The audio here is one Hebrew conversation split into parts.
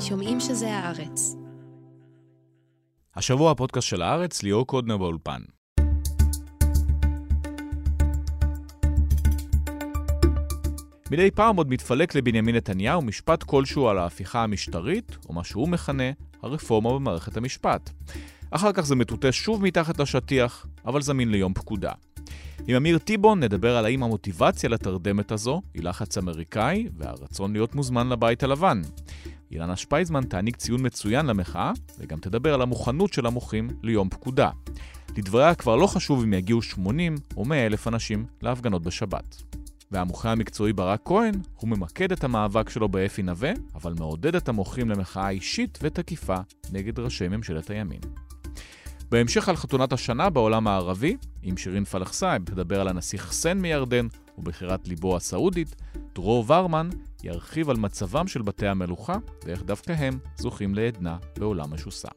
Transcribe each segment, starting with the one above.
שומעים שזה הארץ. השבוע הפודקאסט של הארץ, ליאור קודנר באולפן. מדי פעם עוד מתפלק לבנימין נתניהו משפט כלשהו על ההפיכה המשטרית, או מה שהוא מכנה הרפורמה במערכת המשפט. אחר כך זה מטוטא שוב מתחת לשטיח, אבל זמין ליום פקודה. עם אמיר טיבון נדבר על האם המוטיבציה לתרדמת הזו היא לחץ אמריקאי והרצון להיות מוזמן לבית הלבן. אילנה שפייזמן תעניק ציון מצוין למחאה, וגם תדבר על המוכנות של המוחים ליום פקודה. לדבריה כבר לא חשוב אם יגיעו 80 או 100 אלף אנשים להפגנות בשבת. והמוחה המקצועי ברק כהן, הוא ממקד את המאבק שלו באפי נווה, אבל מעודד את המוחים למחאה אישית ותקיפה נגד ראשי ממשלת הימין. בהמשך על חתונת השנה בעולם הערבי, עם שירין פלחסייב תדבר על הנסיך חסן מירדן ובחירת ליבו הסעודית, דרור ורמן ירחיב על מצבם של בתי המלוכה ואיך דווקא הם זוכים לעדנה בעולם משוסע.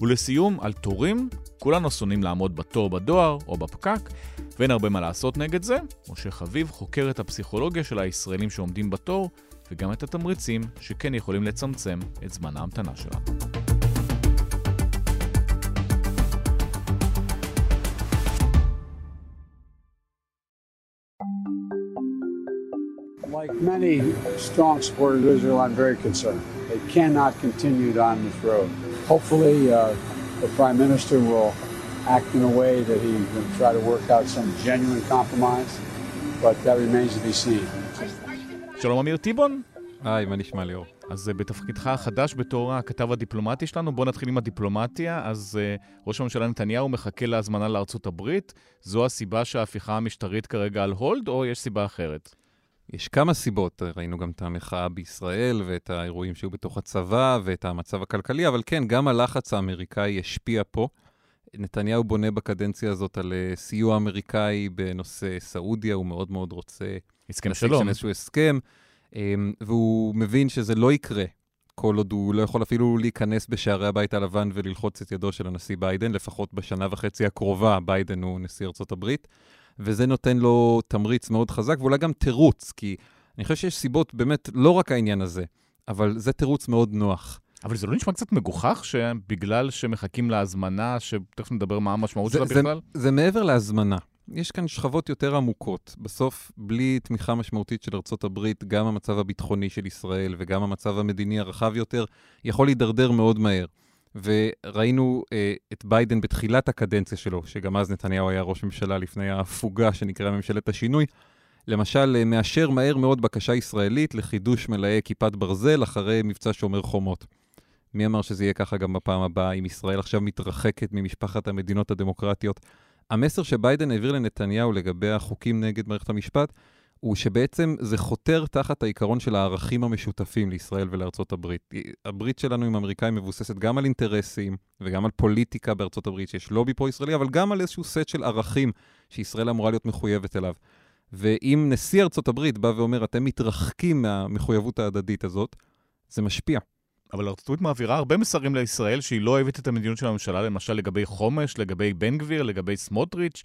ולסיום, על תורים, כולנו שונאים לעמוד בתור בדואר או בפקק, ואין הרבה מה לעשות נגד זה. משה חביב חוקר את הפסיכולוגיה של הישראלים שעומדים בתור, וגם את התמריצים שכן יכולים לצמצם את זמן ההמתנה שלנו. Like many strong supporters of Israel, I'm very concerned. They cannot continue down this road. Hopefully, uh, the Prime Minister will act in a way that he can try to work out some genuine compromise, but that remains to be seen. שלום אמיר טיבון. היי, מה נשמע ליאור? אז uh, בתפקידך החדש בתור הכתב הדיפלומטי שלנו, בוא נתחיל עם הדיפלומטיה. אז uh, ראש הממשלה נתניהו מחכה להזמנה לארצות הברית. זו הסיבה שההפיכה המשטרית כרגע על hold, או יש סיבה אחרת? יש כמה סיבות, ראינו גם את המחאה בישראל ואת האירועים שהיו בתוך הצבא ואת המצב הכלכלי, אבל כן, גם הלחץ האמריקאי השפיע פה. נתניהו בונה בקדנציה הזאת על אה, סיוע אמריקאי בנושא סעודיה, הוא מאוד מאוד רוצה... הסכם שלום. איזשהו הסכם, אמ, והוא מבין שזה לא יקרה כל עוד הוא לא יכול אפילו להיכנס בשערי הבית הלבן וללחוץ את ידו של הנשיא ביידן, לפחות בשנה וחצי הקרובה, ביידן הוא נשיא ארצות הברית. וזה נותן לו תמריץ מאוד חזק, ואולי גם תירוץ, כי אני חושב שיש סיבות, באמת, לא רק העניין הזה, אבל זה תירוץ מאוד נוח. אבל זה לא נשמע קצת מגוחך שבגלל שמחכים להזמנה, שתכף נדבר מה המשמעות שלה זה, בכלל? זה, זה מעבר להזמנה. יש כאן שכבות יותר עמוקות. בסוף, בלי תמיכה משמעותית של הברית, גם המצב הביטחוני של ישראל וגם המצב המדיני הרחב יותר יכול להידרדר מאוד מהר. וראינו אה, את ביידן בתחילת הקדנציה שלו, שגם אז נתניהו היה ראש ממשלה לפני ההפוגה שנקראה ממשלת השינוי, למשל, אה, מאשר מהר מאוד בקשה ישראלית לחידוש מלאי כיפת ברזל אחרי מבצע שומר חומות. מי אמר שזה יהיה ככה גם בפעם הבאה, אם ישראל עכשיו מתרחקת ממשפחת המדינות הדמוקרטיות? המסר שביידן העביר לנתניהו לגבי החוקים נגד מערכת המשפט, הוא שבעצם זה חותר תחת העיקרון של הערכים המשותפים לישראל ולארצות הברית. הברית שלנו עם האמריקאים מבוססת גם על אינטרסים וגם על פוליטיקה בארצות הברית, שיש לובי פה ישראלי, אבל גם על איזשהו סט של ערכים שישראל אמורה להיות מחויבת אליו. ואם נשיא ארצות הברית בא ואומר, אתם מתרחקים מהמחויבות ההדדית הזאת, זה משפיע. אבל ארצות הברית מעבירה הרבה מסרים לישראל שהיא לא אוהבת את המדיניות של הממשלה, למשל לגבי חומש, לגבי בן גביר, לגבי סמוטריץ',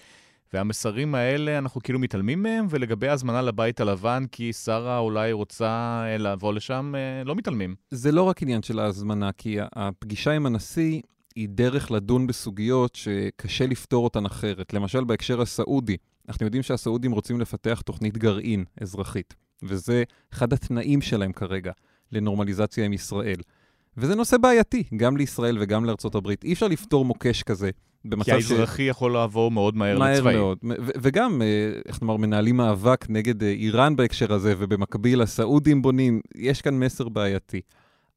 והמסרים האלה, אנחנו כאילו מתעלמים מהם, ולגבי הזמנה לבית הלבן, כי שרה אולי רוצה אה, לבוא לשם, אה, לא מתעלמים. זה לא רק עניין של ההזמנה, כי הפגישה עם הנשיא היא דרך לדון בסוגיות שקשה לפתור אותן אחרת. למשל, בהקשר הסעודי, אנחנו יודעים שהסעודים רוצים לפתח תוכנית גרעין אזרחית, וזה אחד התנאים שלהם כרגע לנורמליזציה עם ישראל. וזה נושא בעייתי, גם לישראל וגם לארצות הברית. אי אפשר לפתור מוקש כזה במצב כי האזרחי ש... יכול לעבור מאוד מהר, מהר לצבאי. מהר מאוד. ו- וגם, אה, איך נאמר, מנהלים מאבק נגד אה, איראן בהקשר הזה, ובמקביל הסעודים בונים, יש כאן מסר בעייתי.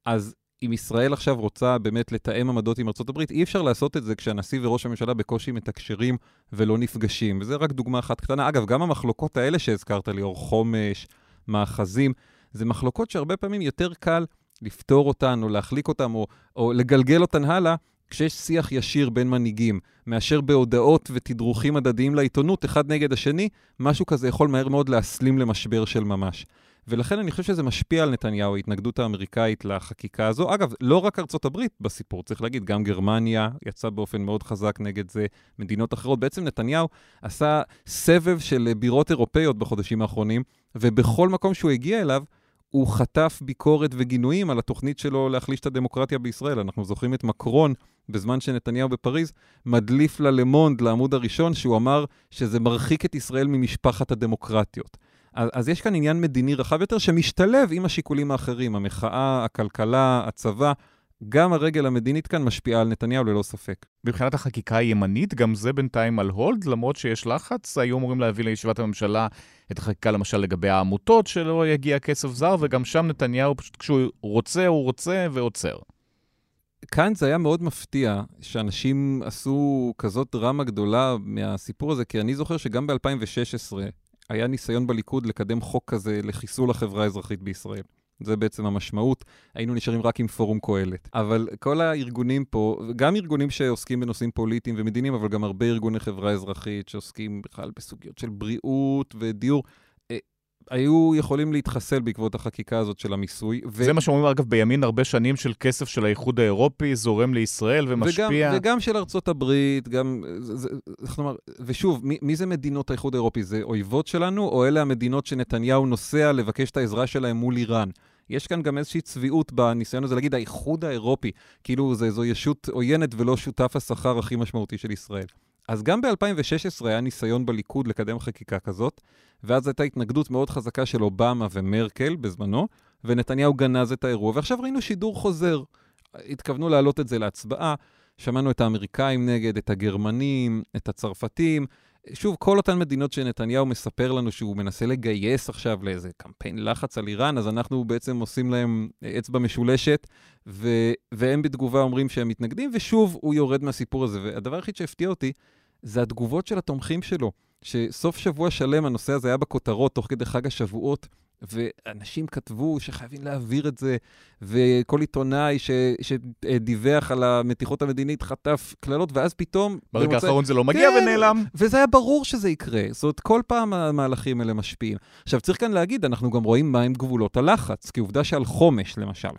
אז אם ישראל עכשיו רוצה באמת לתאם עמדות עם ארה"ב, אי אפשר לעשות את זה כשהנשיא וראש הממשלה בקושי מתקשרים ולא נפגשים. וזה רק דוגמה אחת קטנה. אגב, גם המחלוקות האלה שהזכרת לי, אור חומש, מאחזים, זה מחלוקות שהרבה פעמים יותר קל לפתור אותן, או להחליק אותן, או, או לגלגל אותן הלאה, כשיש שיח ישיר בין מנהיגים, מאשר בהודעות ותדרוכים הדדיים לעיתונות, אחד נגד השני, משהו כזה יכול מהר מאוד להסלים למשבר של ממש. ולכן אני חושב שזה משפיע על נתניהו, ההתנגדות האמריקאית לחקיקה הזו. אגב, לא רק ארצות הברית בסיפור, צריך להגיד, גם גרמניה יצאה באופן מאוד חזק נגד זה, מדינות אחרות. בעצם נתניהו עשה סבב של בירות אירופאיות בחודשים האחרונים, ובכל מקום שהוא הגיע אליו, הוא חטף ביקורת וגינויים על התוכנית שלו להחליש את הדמוקרטיה בישראל. אנחנו זוכרים את מקרון, בזמן שנתניהו בפריז, מדליף ללמונד, לעמוד הראשון, שהוא אמר שזה מרחיק את ישראל ממשפחת הדמוקרטיות. אז, אז יש כאן עניין מדיני רחב יותר שמשתלב עם השיקולים האחרים, המחאה, הכלכלה, הצבא. גם הרגל המדינית כאן משפיעה על נתניהו ללא ספק. מבחינת החקיקה הימנית, גם זה בינתיים על הולד, למרות שיש לחץ. היו אמורים להביא לישיבת הממשלה את החקיקה למשל לגבי העמותות, שלא יגיע כסף זר, וגם שם נתניהו פשוט כשהוא רוצה, הוא רוצה ועוצר. כאן זה היה מאוד מפתיע שאנשים עשו כזאת דרמה גדולה מהסיפור הזה, כי אני זוכר שגם ב-2016 היה ניסיון בליכוד לקדם חוק כזה לחיסול החברה האזרחית בישראל. זה בעצם המשמעות, היינו נשארים רק עם פורום קהלת. אבל כל הארגונים פה, גם ארגונים שעוסקים בנושאים פוליטיים ומדיניים, אבל גם הרבה ארגוני חברה אזרחית שעוסקים בכלל בסוגיות של בריאות ודיור, אה, היו יכולים להתחסל בעקבות החקיקה הזאת של המיסוי. ו... זה מה שאומרים, אגב, בימין הרבה שנים של כסף של האיחוד האירופי, זורם לישראל ומשפיע. וגם, וגם של ארצות הברית, גם... איך נאמר, ושוב, מי, מי זה מדינות האיחוד האירופי? זה אויבות שלנו, או אלה המדינות שנתניהו נוסע לבקש את העזרה שלהם מול איראן? יש כאן גם איזושהי צביעות בניסיון הזה להגיד האיחוד האירופי, כאילו זה, זו ישות עוינת ולא שותף השכר הכי משמעותי של ישראל. אז גם ב-2016 היה ניסיון בליכוד לקדם חקיקה כזאת, ואז הייתה התנגדות מאוד חזקה של אובמה ומרקל בזמנו, ונתניהו גנז את האירוע, ועכשיו ראינו שידור חוזר. התכוונו להעלות את זה להצבעה, שמענו את האמריקאים נגד, את הגרמנים, את הצרפתים, שוב, כל אותן מדינות שנתניהו מספר לנו שהוא מנסה לגייס עכשיו לאיזה קמפיין לחץ על איראן, אז אנחנו בעצם עושים להם אצבע משולשת, ו- והם בתגובה אומרים שהם מתנגדים, ושוב הוא יורד מהסיפור הזה. והדבר היחיד שהפתיע אותי, זה התגובות של התומכים שלו, שסוף שבוע שלם הנושא הזה היה בכותרות תוך כדי חג השבועות. ואנשים כתבו שחייבים להעביר את זה, וכל עיתונאי ש, שדיווח על המתיחות המדינית חטף קללות, ואז פתאום... ברגע האחרון זה לא מגיע כן, ונעלם. וזה היה ברור שזה יקרה. זאת אומרת, כל פעם המהלכים האלה משפיעים. עכשיו, צריך כאן להגיד, אנחנו גם רואים מהם גבולות הלחץ, כי עובדה שעל חומש, למשל,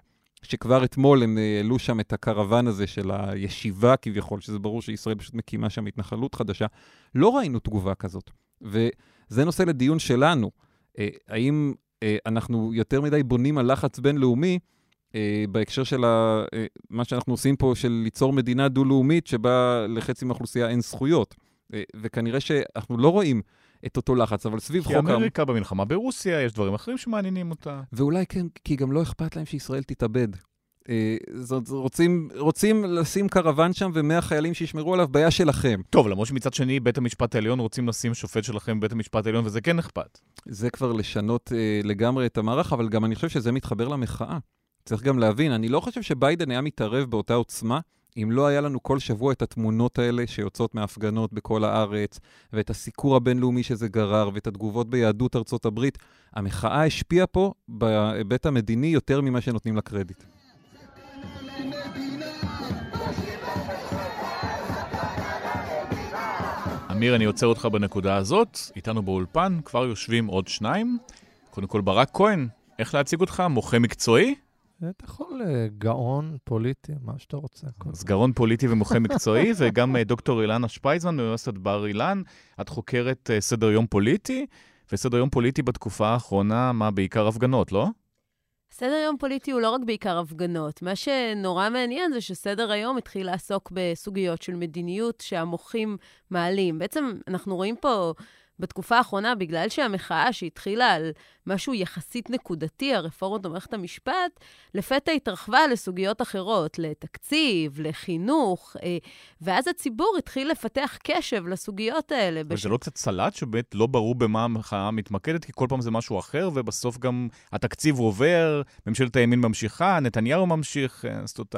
שכבר אתמול הם העלו שם את הקרוון הזה של הישיבה כביכול, שזה ברור שישראל פשוט מקימה שם התנחלות חדשה, לא ראינו תגובה כזאת. וזה נושא לדיון שלנו. אה, האם אה, אנחנו יותר מדי בונים על לחץ בינלאומי, אה, בהקשר של ה, אה, מה שאנחנו עושים פה, של ליצור מדינה דו-לאומית שבה לחצי מהאוכלוסייה אין זכויות. וכנראה שאנחנו לא רואים את אותו לחץ, אבל סביב חוק... כי אמריקה במלחמה ברוסיה, יש דברים אחרים שמעניינים אותה. ואולי כן, כי גם לא אכפת להם שישראל תתאבד. אה, זאת, רוצים, רוצים לשים קרוון שם ומאה חיילים שישמרו עליו, בעיה שלכם. טוב, למרות שמצד שני, בית המשפט העליון רוצים לשים שופט שלכם בבית המשפט העליון, וזה כן אכפת. זה כבר לשנות אה, לגמרי את המערך, אבל גם אני חושב שזה מתחבר למחאה. צריך גם להבין, אני לא חושב שביידן היה מתערב באותה עוצמה אם לא היה לנו כל שבוע את התמונות האלה שיוצאות מהפגנות בכל הארץ, ואת הסיקור הבינלאומי שזה גרר, ואת התגובות ביהדות ארצות הברית. המחאה השפיעה פה בהיבט המדיני יותר ממה שנותנים לה קרדיט. אמיר, אני עוצר אותך בנקודה הזאת. איתנו באולפן כבר יושבים עוד שניים. קודם כל, ברק כהן, איך להציג אותך? מוחה מקצועי? אתה יכול אה, גאון פוליטי, מה שאתה רוצה. אז גאון פוליטי ומוחה מקצועי, וגם אה, דוקטור אילנה שפייזמן מאוניברסיטת בר אילן. את חוקרת אה, סדר יום פוליטי, וסדר יום פוליטי בתקופה האחרונה, מה, בעיקר הפגנות, לא? סדר יום פוליטי הוא לא רק בעיקר הפגנות. מה שנורא מעניין זה שסדר היום התחיל לעסוק בסוגיות של מדיניות שהמוחים מעלים. בעצם אנחנו רואים פה בתקופה האחרונה, בגלל שהמחאה שהתחילה על משהו יחסית נקודתי, הרפורמות במערכת המשפט, לפתע התרחבה לסוגיות אחרות, לתקציב, לחינוך, אה, ואז הציבור התחיל לפתח קשב לסוגיות האלה. וזה בש... לא קצת סלט שבאמת לא ברור במה המחאה מתמקדת, כי כל פעם זה משהו אחר, ובסוף גם התקציב עובר, ממשלת הימין ממשיכה, נתניהו ממשיך, אה, זאת אומרת,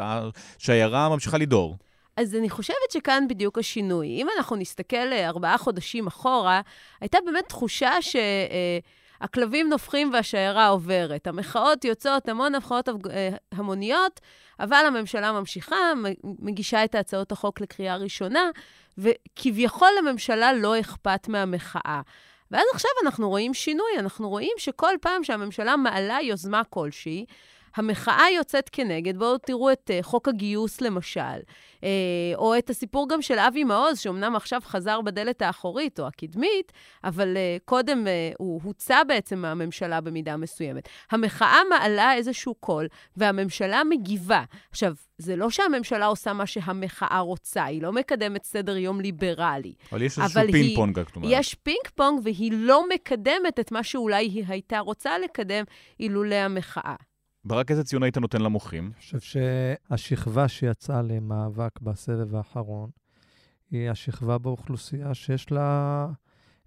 השיירה ממשיכה לדור. אז אני חושבת שכאן בדיוק השינוי. אם אנחנו נסתכל אה, ארבעה חודשים אחורה, הייתה באמת תחושה שהכלבים נובחים והשיירה עוברת. המחאות יוצאות, המון המחאות אה, המוניות, אבל הממשלה ממשיכה, מגישה את הצעות החוק לקריאה ראשונה, וכביכול לממשלה לא אכפת מהמחאה. ואז עכשיו אנחנו רואים שינוי, אנחנו רואים שכל פעם שהממשלה מעלה יוזמה כלשהי, המחאה יוצאת כנגד, בואו תראו את uh, חוק הגיוס למשל, uh, או את הסיפור גם של אבי מעוז, שאומנם עכשיו חזר בדלת האחורית או הקדמית, אבל uh, קודם uh, הוא הוצא בעצם מהממשלה במידה מסוימת. המחאה מעלה איזשהו קול, והממשלה מגיבה. עכשיו, זה לא שהממשלה עושה מה שהמחאה רוצה, היא לא מקדמת סדר יום ליברלי. אבל יש איזשהו פינג פונג, את אומרת. יש פינג פונג, והיא לא מקדמת את מה שאולי היא הייתה רוצה לקדם אילולא המחאה. ברק, איזה ציון היית נותן למוחים? אני חושב שהשכבה שיצאה למאבק בסבב האחרון, היא השכבה באוכלוסייה שיש לה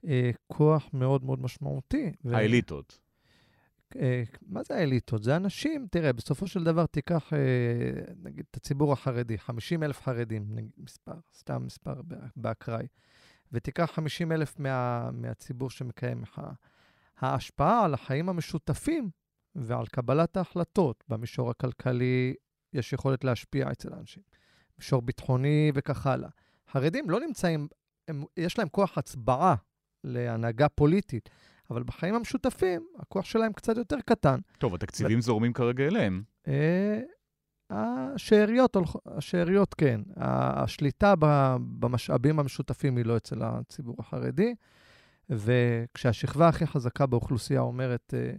אה, כוח מאוד מאוד משמעותי. האליטות. אה, מה זה האליטות? זה אנשים, תראה, בסופו של דבר תיקח, אה, נגיד, את הציבור החרדי, 50 אלף חרדים, נגיד, מספר, סתם מספר באקראי, ותיקח 50 אלף מה, מהציבור שמקיים מחאה. ההשפעה על החיים המשותפים ועל קבלת ההחלטות במישור הכלכלי, יש יכולת להשפיע אצל האנשים. מישור ביטחוני וכך הלאה. חרדים לא נמצאים, הם, יש להם כוח הצבעה להנהגה פוליטית. אבל בחיים המשותפים, הכוח שלהם קצת יותר קטן. טוב, התקציבים ו... זורמים כרגע אליהם. אה, השאריות, השאריות כן. השליטה במשאבים המשותפים היא לא אצל הציבור החרדי, וכשהשכבה הכי חזקה באוכלוסייה אומרת, אה,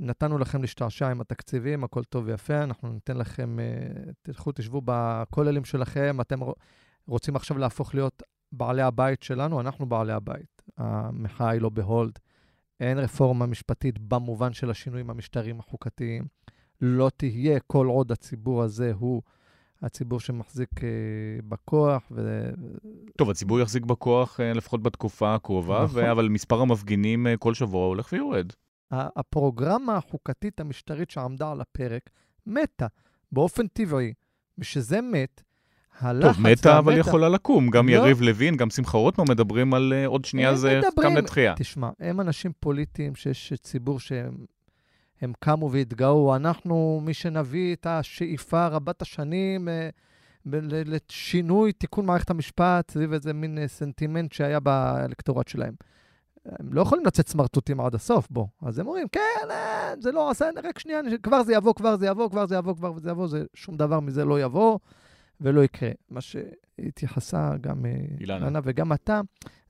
נתנו לכם להשתעשע עם התקציבים, הכל טוב ויפה, אנחנו ניתן לכם, אה, תלכו, תשבו בכוללים שלכם, אתם רוצים עכשיו להפוך להיות בעלי הבית שלנו, אנחנו בעלי הבית. המחאה היא לא בהולד. אין רפורמה משפטית במובן של השינויים המשטריים החוקתיים. לא תהיה כל עוד הציבור הזה הוא הציבור שמחזיק uh, בכוח. ו... טוב, הציבור יחזיק בכוח uh, לפחות בתקופה הקרובה, נכון. ו... אבל מספר המפגינים כל שבוע הולך ויורד. הפרוגרמה החוקתית המשטרית שעמדה על הפרק מתה באופן טבעי. ושזה מת, הלחץ טוב, מתה אבל יכולה לקום. גם לא. יריב לוין, גם שמחה רוטמן מדברים על uh, עוד שנייה זה קם לתחייה. תשמע, הם אנשים פוליטיים שיש ציבור שהם הם קמו והתגאו. אנחנו, מי שנביא את השאיפה רבת השנים uh, לשינוי, תיקון מערכת המשפט, סביב איזה מין uh, סנטימנט שהיה באלקטורט שלהם. הם לא יכולים לצאת סמרטוטים עד הסוף, בוא. אז הם אומרים, כן, זה לא עשה, רק שנייה, כבר זה יבוא, כבר זה יבוא, כבר זה יבוא, כבר זה יבוא, זה, שום דבר מזה לא יבוא. ולא יקרה. מה שהתייחסה גם אה, אילנה וגם אתה,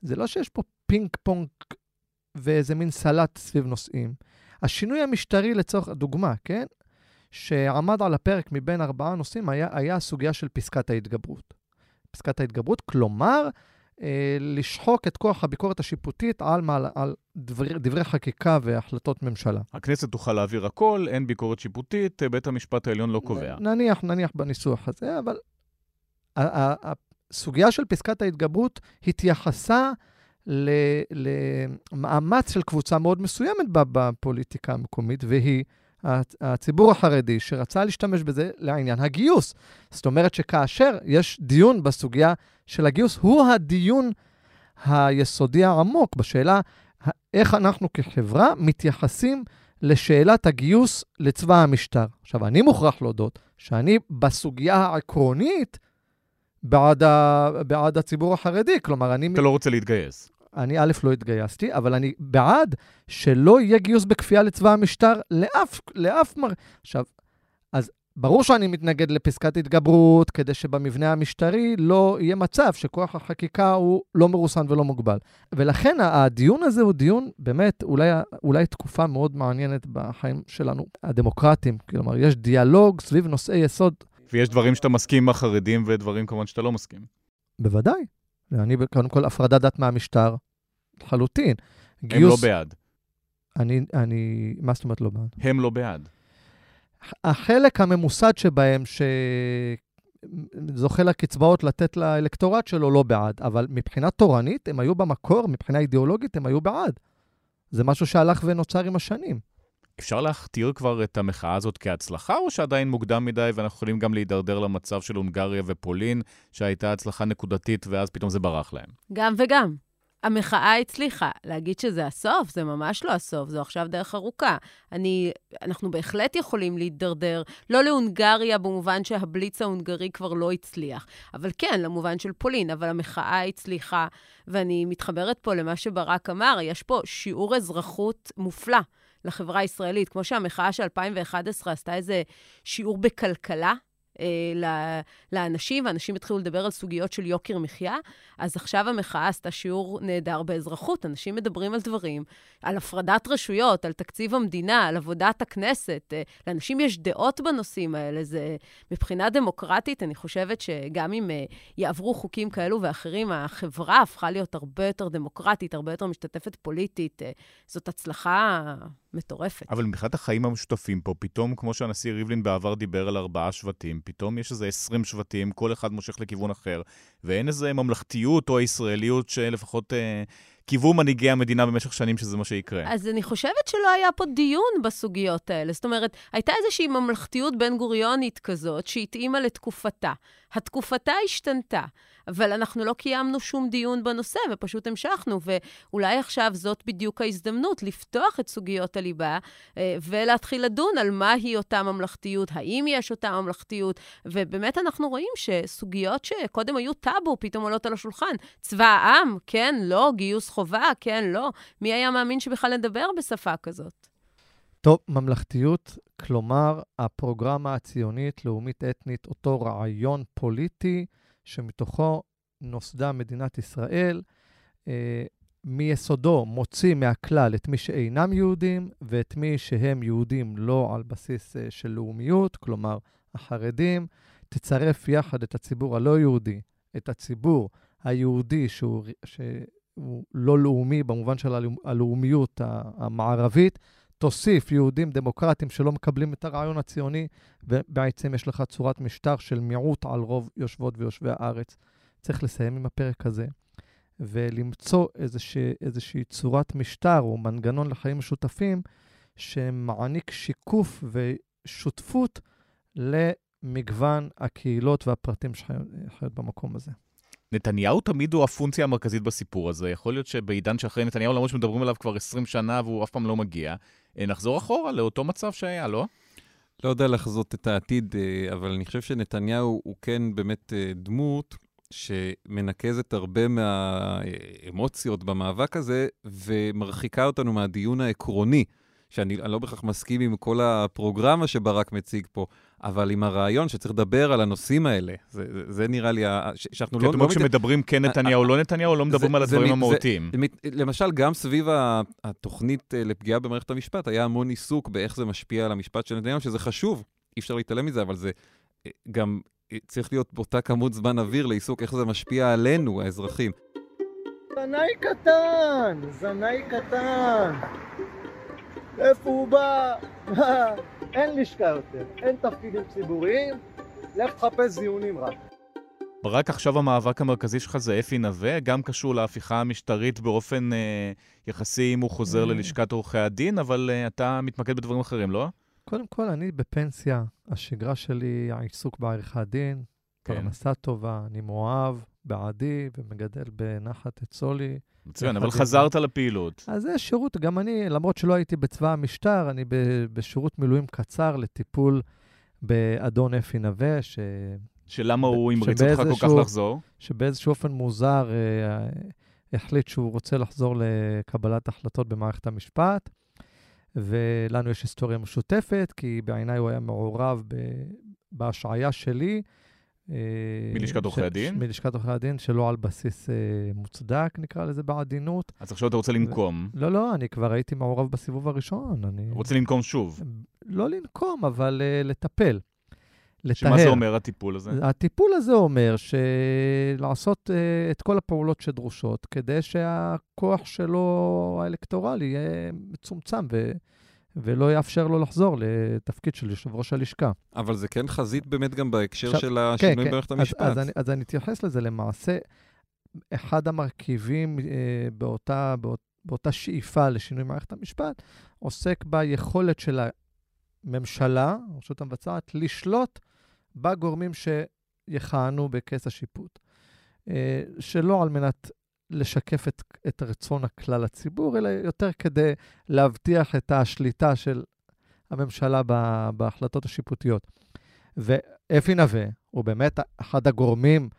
זה לא שיש פה פינג פונג ואיזה מין סלט סביב נושאים. השינוי המשטרי לצורך הדוגמה, כן? שעמד על הפרק מבין ארבעה נושאים היה, היה הסוגיה של פסקת ההתגברות. פסקת ההתגברות, כלומר, אה, לשחוק את כוח הביקורת השיפוטית על, מעל, על דבר, דברי חקיקה והחלטות ממשלה. הכנסת תוכל להעביר הכל, אין ביקורת שיפוטית, בית המשפט העליון לא קובע. נניח, נניח בניסוח הזה, אבל הסוגיה של פסקת ההתגברות התייחסה למאמץ של קבוצה מאוד מסוימת בפוליטיקה המקומית, והיא הציבור החרדי שרצה להשתמש בזה לעניין הגיוס. זאת אומרת שכאשר יש דיון בסוגיה של הגיוס, הוא הדיון היסודי העמוק בשאלה איך אנחנו כחברה מתייחסים לשאלת הגיוס לצבא המשטר. עכשיו, אני מוכרח להודות שאני בסוגיה העקרונית בעד, ה, בעד הציבור החרדי. כלומר, אני... אתה לא רוצה להתגייס. אני א', לא התגייסתי, אבל אני בעד שלא יהיה גיוס בכפייה לצבא המשטר לאף, לאף מר... עכשיו, אז ברור שאני מתנגד לפסקת התגברות, כדי שבמבנה המשטרי לא יהיה מצב שכוח החקיקה הוא לא מרוסן ולא מוגבל. ולכן הדיון הזה הוא דיון, באמת, אולי, אולי תקופה מאוד מעניינת בחיים שלנו, הדמוקרטיים. כלומר, יש דיאלוג סביב נושאי יסוד ויש דברים שאתה מסכים עם החרדים ודברים כמובן שאתה לא מסכים. בוודאי. אני, קודם כל, הפרדת דת מהמשטר, לחלוטין. הם גיוס... לא בעד. אני, אני, מה זאת אומרת לא בעד? הם לא בעד. החלק הממוסד שבהם, שזוכה לקצבאות לתת לאלקטורט שלו, לא בעד. אבל מבחינה תורנית, הם היו במקור, מבחינה אידיאולוגית, הם היו בעד. זה משהו שהלך ונוצר עם השנים. אפשר להכתיר כבר את המחאה הזאת כהצלחה, או שעדיין מוקדם מדי ואנחנו יכולים גם להידרדר למצב של הונגריה ופולין, שהייתה הצלחה נקודתית ואז פתאום זה ברח להם? גם וגם. המחאה הצליחה. להגיד שזה הסוף, זה ממש לא הסוף, זו עכשיו דרך ארוכה. אני, אנחנו בהחלט יכולים להידרדר, לא להונגריה במובן שהבליץ ההונגרי כבר לא הצליח, אבל כן, למובן של פולין, אבל המחאה הצליחה, ואני מתחברת פה למה שברק אמר, יש פה שיעור אזרחות מופלא. לחברה הישראלית. כמו שהמחאה של 2011 עשתה איזה שיעור בכלכלה, אה, לאנשים, ואנשים התחילו לדבר על סוגיות של יוקר מחיה, אז עכשיו המחאה עשתה שיעור נהדר באזרחות. אנשים מדברים על דברים, על הפרדת רשויות, על תקציב המדינה, על עבודת הכנסת. אה, לאנשים יש דעות בנושאים האלה. זה, מבחינה דמוקרטית, אני חושבת שגם אם אה, יעברו חוקים כאלו ואחרים, החברה הפכה להיות הרבה יותר דמוקרטית, הרבה יותר משתתפת פוליטית. זאת הצלחה מטורפת. אבל מבחינת החיים המשותפים פה, פתאום, כמו שהנשיא ריבלין בעבר דיבר על ארבעה שבטים, פתאום יש איזה עשרים שבטים, כל אחד מושך לכיוון אחר, ואין איזה ממלכתיות או ישראליות שלפחות אה, קיוו מנהיגי המדינה במשך שנים שזה מה שיקרה. אז אני חושבת שלא היה פה דיון בסוגיות האלה. זאת אומרת, הייתה איזושהי ממלכתיות בן גוריונית כזאת שהתאימה לתקופתה. התקופתה השתנתה. אבל אנחנו לא קיימנו שום דיון בנושא, ופשוט המשכנו, ואולי עכשיו זאת בדיוק ההזדמנות לפתוח את סוגיות הליבה אה, ולהתחיל לדון על מהי אותה ממלכתיות, האם יש אותה ממלכתיות, ובאמת אנחנו רואים שסוגיות שקודם היו טאבו פתאום עולות על השולחן. צבא העם, כן, לא, גיוס חובה, כן, לא. מי היה מאמין שבכלל נדבר בשפה כזאת? טוב, ממלכתיות, כלומר, הפרוגרמה הציונית, לאומית, אתנית, אותו רעיון פוליטי, שמתוכו נוסדה מדינת ישראל, אה, מיסודו מוציא מהכלל את מי שאינם יהודים ואת מי שהם יהודים לא על בסיס אה, של לאומיות, כלומר החרדים, תצרף יחד את הציבור הלא יהודי, את הציבור היהודי שהוא, שהוא לא לאומי במובן של הלאומיות המערבית, תוסיף יהודים דמוקרטים שלא מקבלים את הרעיון הציוני, ובעצם יש לך צורת משטר של מיעוט על רוב יושבות ויושבי הארץ. צריך לסיים עם הפרק הזה, ולמצוא איזושהי, איזושהי צורת משטר או מנגנון לחיים משותפים, שמעניק שיקוף ושותפות למגוון הקהילות והפרטים שחיות במקום הזה. נתניהו תמיד הוא הפונקציה המרכזית בסיפור הזה. יכול להיות שבעידן שאחרי נתניהו, למרות שמדברים עליו כבר 20 שנה והוא אף פעם לא מגיע, אה, נחזור אחורה לאותו מצב שהיה, לא? לא יודע לחזות את העתיד, אה, אבל אני חושב שנתניהו הוא כן באמת אה, דמות שמנקזת הרבה מהאמוציות במאבק הזה ומרחיקה אותנו מהדיון העקרוני. שאני לא בהכרח מסכים עם כל הפרוגרמה שברק מציג פה, אבל עם הרעיון שצריך לדבר על הנושאים האלה. זה, זה, זה נראה לי, שאנחנו לא... זאת אומרת שמדברים כן נתניהו, לא נתניהו, לא מדברים על הדברים המהותיים. למשל, גם סביב התוכנית אה, לפגיעה במערכת המשפט, היה המון עיסוק באיך זה משפיע על המשפט של נתניהו, שזה חשוב, אי אפשר להתעלם מזה, אבל זה אה, גם אה, צריך להיות באותה כמות זמן אוויר לעיסוק איך זה משפיע עלינו, האזרחים. זנאי קטן, זנאי קטן. איפה הוא בא? אין לשכה יותר, אין תפקידים ציבוריים, לך תחפש זיונים רק. רק עכשיו המאבק המרכזי שלך זה אפי נווה, גם קשור להפיכה המשטרית באופן אה, יחסי אם הוא חוזר mm. ללשכת עורכי הדין, אבל אה, אתה מתמקד בדברים אחרים, לא? קודם כל, אני בפנסיה. השגרה שלי, העיסוק בעריכת דין, כן. פרנסה טובה, אני מאוהב, בעדי, ומגדל בנחת את סולי. מצוין, אבל חזרת לפעילות. אז זה שירות, גם אני, למרות שלא הייתי בצבא המשטר, אני בשירות מילואים קצר לטיפול באדון אפי נווה, ש... שלמה הוא המריץ אותך כל כך לחזור? שבאיזשהו אופן מוזר אה, החליט שהוא רוצה לחזור לקבלת החלטות במערכת המשפט, ולנו יש היסטוריה משותפת, כי בעיניי הוא היה מעורב בהשעיה שלי. אה, מלשכת עורכי הדין? מלשכת עורכי הדין, שלא על בסיס אה, מוצדק, נקרא לזה בעדינות. אז עכשיו אתה רוצה לנקום. לא, לא, אני כבר הייתי מעורב בסיבוב הראשון. אני... רוצה לנקום שוב. לא לנקום, אבל uh, לטפל. לטהר. שמה זה אומר, הטיפול הזה? הטיפול הזה אומר שלעשות uh, את כל הפעולות שדרושות, כדי שהכוח שלו האלקטורלי יהיה מצומצם ו... ולא יאפשר לו לחזור לתפקיד של יושב ראש הלשכה. אבל זה כן חזית באמת גם בהקשר עכשיו, של השינוי כן, במערכת כן. המשפט. אז, אז, אני, אז אני אתייחס לזה. למעשה, אחד המרכיבים אה, באותה, באות, באותה שאיפה לשינוי מערכת המשפט עוסק ביכולת של הממשלה, הרשות המבצעת, לשלוט בגורמים שיכהנו בכס השיפוט. אה, שלא על מנת לשקף את, את רצון הכלל הציבור, אלא יותר כדי להבטיח את השליטה של הממשלה בהחלטות השיפוטיות. ואפי נווה הוא באמת אחד הגורמים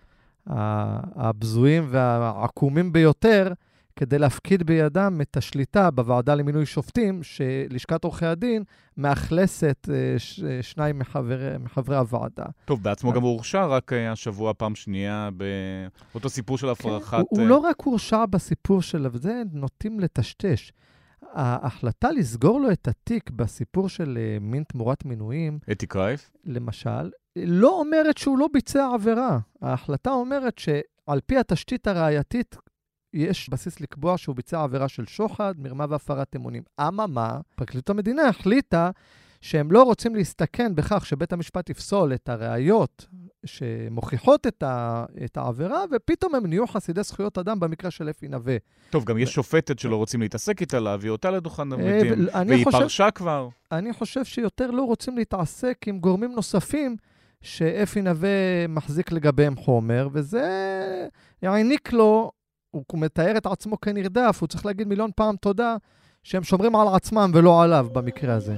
הבזויים והעקומים ביותר כדי להפקיד בידם את השליטה בוועדה למינוי שופטים, שלשכת עורכי הדין מאכלסת אה, ש, אה, שניים מחבר, מחברי הוועדה. טוב, בעצמו אז- גם הוא הורשע רק אה, השבוע פעם שנייה באותו סיפור של הפרחת... כן, הוא, הוא אה, לא רק הורשע בסיפור שלו, וזה נוטים לטשטש. ההחלטה לסגור לו את התיק בסיפור של אה, מין תמורת מינויים, אתי קרייף? למשל, לא אומרת שהוא לא ביצע עבירה. ההחלטה אומרת שעל פי התשתית הראייתית, יש בסיס לקבוע שהוא ביצע עבירה של שוחד, מרמה והפרת אמונים. אממה, פרקליטות המדינה החליטה שהם לא רוצים להסתכן בכך שבית המשפט יפסול את הראיות שמוכיחות את, ה, את העבירה, ופתאום הם נהיו חסידי זכויות אדם במקרה של אפי נווה. טוב, גם יש שופטת שלא רוצים להתעסק איתה, להביא אותה לדוכן אה, המתים, אני והיא חושב- פרשה כבר. אני חושב שיותר לא רוצים להתעסק עם גורמים נוספים שאפי נווה מחזיק לגביהם חומר, וזה העניק לו, הוא מתאר את עצמו כנרדף, הוא צריך להגיד מיליון פעם תודה שהם שומרים על עצמם ולא עליו במקרה הזה.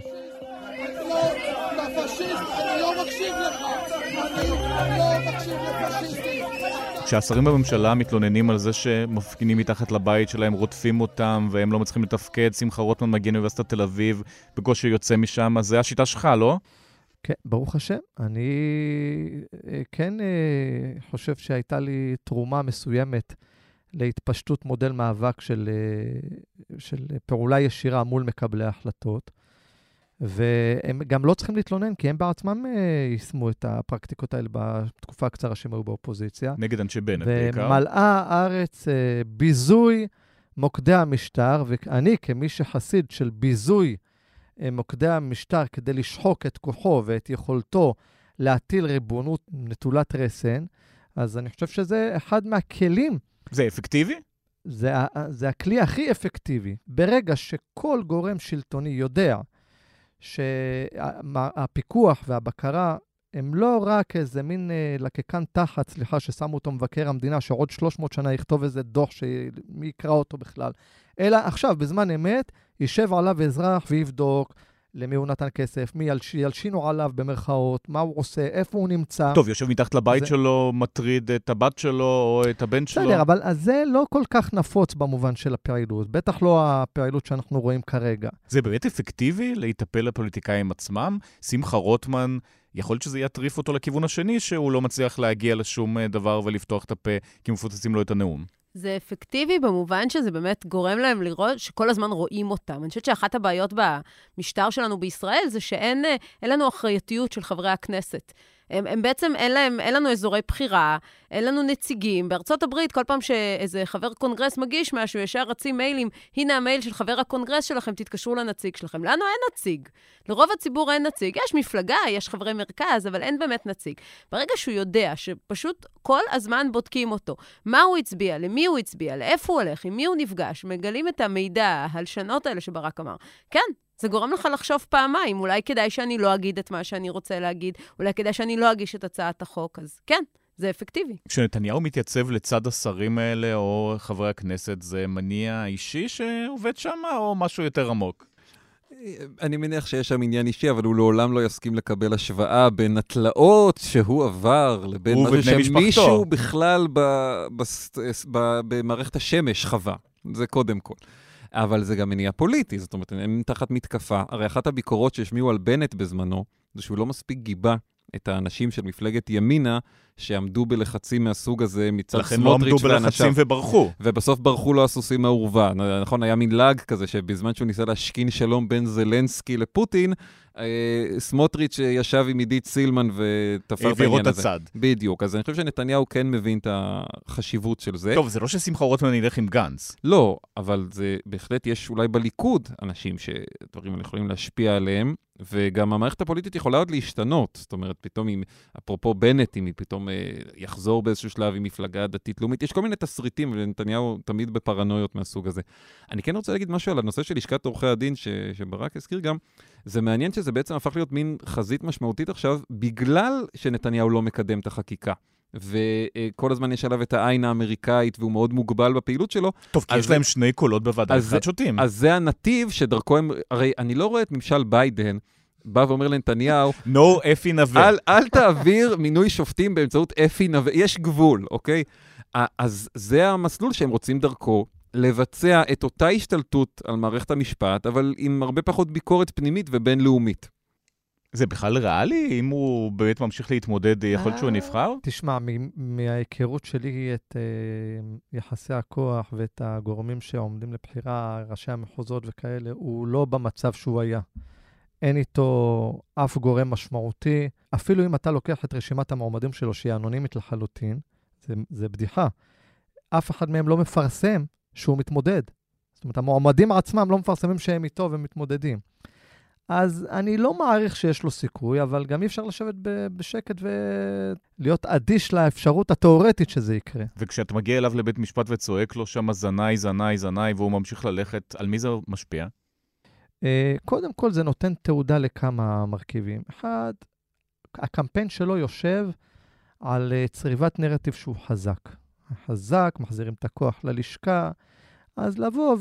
כשהשרים בממשלה מתלוננים על זה שמפגינים מתחת לבית שלהם, רודפים אותם, והם לא מצליחים לתפקד, שמחה רוטמן מגיע מאוניברסיטת תל אביב, בקושי יוצא משם, אז זה השיטה שלך, לא? כן, ברוך השם. אני אה, כן אה, חושב שהייתה לי תרומה מסוימת להתפשטות מודל מאבק של, אה, של פעולה ישירה מול מקבלי ההחלטות. והם גם לא צריכים להתלונן, כי הם בעצמם אה, יישמו את הפרקטיקות האלה בתקופה הקצרה שהם היו באופוזיציה. נגד אנשי בנט בעיקר. ומלאה הארץ אה, ביזוי מוקדי המשטר, ואני, כמי שחסיד של ביזוי מוקדי המשטר כדי לשחוק את כוחו ואת יכולתו להטיל ריבונות נטולת רסן, אז אני חושב שזה אחד מהכלים זה אפקטיבי? זה, זה הכלי הכי אפקטיבי. ברגע שכל גורם שלטוני יודע שהפיקוח והבקרה הם לא רק איזה מין אה, לקקן תחת, סליחה, ששמו אותו מבקר המדינה, שעוד 300 שנה יכתוב איזה דוח שמי יקרא אותו בכלל, אלא עכשיו, בזמן אמת, יישב עליו אזרח ויבדוק למי הוא נתן כסף, מי ילש, ילשינו עליו במרכאות, מה הוא עושה, איפה הוא נמצא. טוב, יושב מתחת לבית זה- שלו, מטריד את הבת שלו או את הבן שלו. בסדר, אבל זה לא כל כך נפוץ במובן של הפעילות, בטח לא הפעילות שאנחנו רואים כרגע. זה באמת אפקטיבי להיטפל לפוליטיקאים עצמם? שמחה רוטמן, יכול להיות שזה יטריף אותו לכיוון השני, שהוא לא מצליח להגיע לשום אה, דבר ולפתוח את הפה, כי מפוצצים לו את הנאום. זה אפקטיבי במובן שזה באמת גורם להם לראות שכל הזמן רואים אותם. אני חושבת שאחת הבעיות במשטר שלנו בישראל זה שאין אה, לנו אחריותיות של חברי הכנסת. הם, הם בעצם, אין, להם, אין לנו אזורי בחירה, אין לנו נציגים. בארצות הברית, כל פעם שאיזה חבר קונגרס מגיש משהו, ישר רצים מיילים, הנה המייל של חבר הקונגרס שלכם, תתקשרו לנציג שלכם. לנו אין נציג. לרוב הציבור אין נציג. יש מפלגה, יש חברי מרכז, אבל אין באמת נציג. ברגע שהוא יודע שפשוט כל הזמן בודקים אותו, מה הוא הצביע, למי הוא הצביע, לאיפה הוא הולך, עם מי הוא נפגש, מגלים את המידע, ההלשנות האלה שברק אמר. כן, זה גורם לך לחשוב פעמיים, אולי כדאי שאני לא אגיד את מה שאני רוצה להגיד, אולי כדאי שאני לא אגיש את הצעת החוק, אז כן, זה אפקטיבי. כשנתניהו מתייצב לצד השרים האלה או חברי הכנסת, זה מניע אישי שעובד שם או משהו יותר עמוק? אני מניח שיש שם עניין אישי, אבל הוא לעולם לא יסכים לקבל השוואה בין התלאות שהוא עבר לבין הוא משהו. שמישהו בכלל ב, בס, ב, במערכת השמש חווה. זה קודם כל. אבל זה גם מניע פוליטי, זאת אומרת, הם תחת מתקפה. הרי אחת הביקורות שהשמיעו על בנט בזמנו, זה שהוא לא מספיק גיבה את האנשים של מפלגת ימינה, שעמדו בלחצים מהסוג הזה מצד לכן לא עמדו סמוטריץ' בלחצים ואנשיו. וברחו. ובסוף ברחו לו הסוסים מהאורווה. נכון, היה מין לעג כזה שבזמן שהוא ניסה להשכין שלום בין זלנסקי לפוטין, סמוטריץ' ישב עם עידית סילמן ותפר את העביר העניין אותה הזה. צד. בדיוק, אז אני חושב שנתניהו כן מבין את החשיבות של זה. טוב, זה לא ששמחה רוטמן ילך עם גנץ. לא, אבל זה בהחלט, יש אולי בליכוד אנשים שדברים האלה יכולים להשפיע עליהם, וגם המערכת הפוליטית יכולה עוד להשתנות. זאת אומרת, פתאום אם, אפרופו בנט, אם היא פתאום אה, יחזור באיזשהו שלב עם מפלגה דתית-לאומית, יש כל מיני תסריטים, ונתניהו תמיד בפרנויות מהסוג הזה. אני כן רוצה להגיד משהו על הנושא של לשכת עורכי הדין, ש, שברק הזכיר גם. זה מעניין שזה בעצם הפך להיות מין חזית משמעותית עכשיו, בגלל שנתניהו לא מקדם את החקיקה. וכל הזמן יש עליו את העין האמריקאית, והוא מאוד מוגבל בפעילות שלו, טוב, כי יש להם שני קולות בוועדה, אחד שותים. אז זה הנתיב שדרכו הם... הרי אני לא רואה את ממשל ביידן בא ואומר לנתניהו, נו, אפי נווה. אל, אל תעביר מינוי שופטים באמצעות אפי נווה, יש גבול, אוקיי? אז זה המסלול שהם רוצים דרכו לבצע את אותה השתלטות על מערכת המשפט, אבל עם הרבה פחות ביקורת פנימית ובינלאומית. זה בכלל ריאלי? אם הוא באמת ממשיך להתמודד, יכול להיות שהוא אה, נבחר? תשמע, מ- מההיכרות שלי את uh, יחסי הכוח ואת הגורמים שעומדים לבחירה, ראשי המחוזות וכאלה, הוא לא במצב שהוא היה. אין איתו אף גורם משמעותי. אפילו אם אתה לוקח את רשימת המועמדים שלו, שהיא אנונימית לחלוטין, זה, זה בדיחה. אף אחד מהם לא מפרסם שהוא מתמודד. זאת אומרת, המועמדים עצמם לא מפרסמים שהם איתו ומתמודדים. אז אני לא מעריך שיש לו סיכוי, אבל גם אי אפשר לשבת ב- בשקט ולהיות אדיש לאפשרות התיאורטית שזה יקרה. וכשאתה מגיע אליו לבית משפט וצועק לו שם זנאי, זנאי, זנאי, והוא ממשיך ללכת, על מי זה משפיע? אה, קודם כל, זה נותן תעודה לכמה מרכיבים. אחד, הקמפיין שלו יושב על אה, צריבת נרטיב שהוא חזק. חזק, מחזירים את הכוח ללשכה, אז לבוא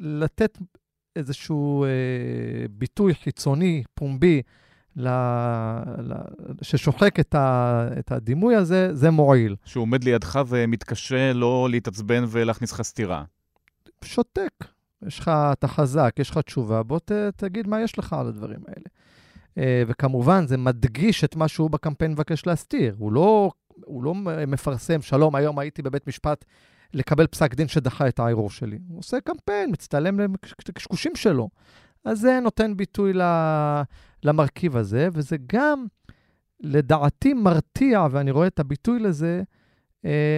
ולתת איזשהו אה, ביטוי חיצוני, פומבי, ל... ל... ששוחק את, ה... את הדימוי הזה, זה מועיל. שהוא עומד לידך ומתקשה לא להתעצבן ולהכניס לך סטירה. שותק. יש לך, אתה חזק, יש לך תשובה, בוא ת, תגיד מה יש לך על הדברים האלה. Uh, וכמובן, זה מדגיש את מה שהוא בקמפיין מבקש להסתיר. הוא לא, הוא לא מפרסם, שלום, היום הייתי בבית משפט לקבל פסק דין שדחה את הערעור שלי. הוא עושה קמפיין, מצטלם לקשקושים שלו. אז זה נותן ביטוי למרכיב הזה, וזה גם, לדעתי, מרתיע, ואני רואה את הביטוי לזה,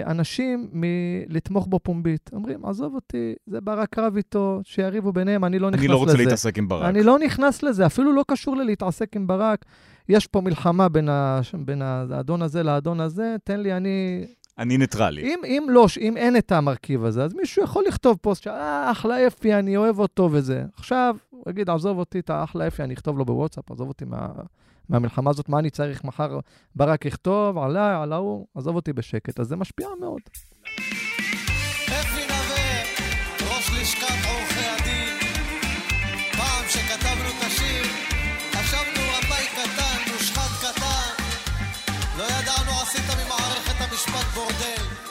אנשים מלתמוך בו פומבית. אומרים, עזוב אותי, זה ברק רב איתו, שיריבו ביניהם, אני לא נכנס לזה. אני לא רוצה לזה. להתעסק עם ברק. אני לא נכנס לזה, אפילו לא קשור ללהתעסק עם ברק. יש פה מלחמה בין, ה... בין האדון הזה לאדון הזה, תן לי, אני... אני ניטרלי. אם, אם לא, אם אין את המרכיב הזה, אז מישהו יכול לכתוב פוסט, אה, אחלה אפי, אני אוהב אותו וזה. עכשיו, הוא יגיד, עזוב אותי, את האחלה אפי, אני אכתוב לו בוואטסאפ, עזוב אותי מה... מהמלחמה הזאת, מה אני צריך מחר ברק יכתוב, עליי, על ההוא, עזוב אותי בשקט. אז זה משפיע מאוד. אפי לא עשית ממערכת המשפט בורדל.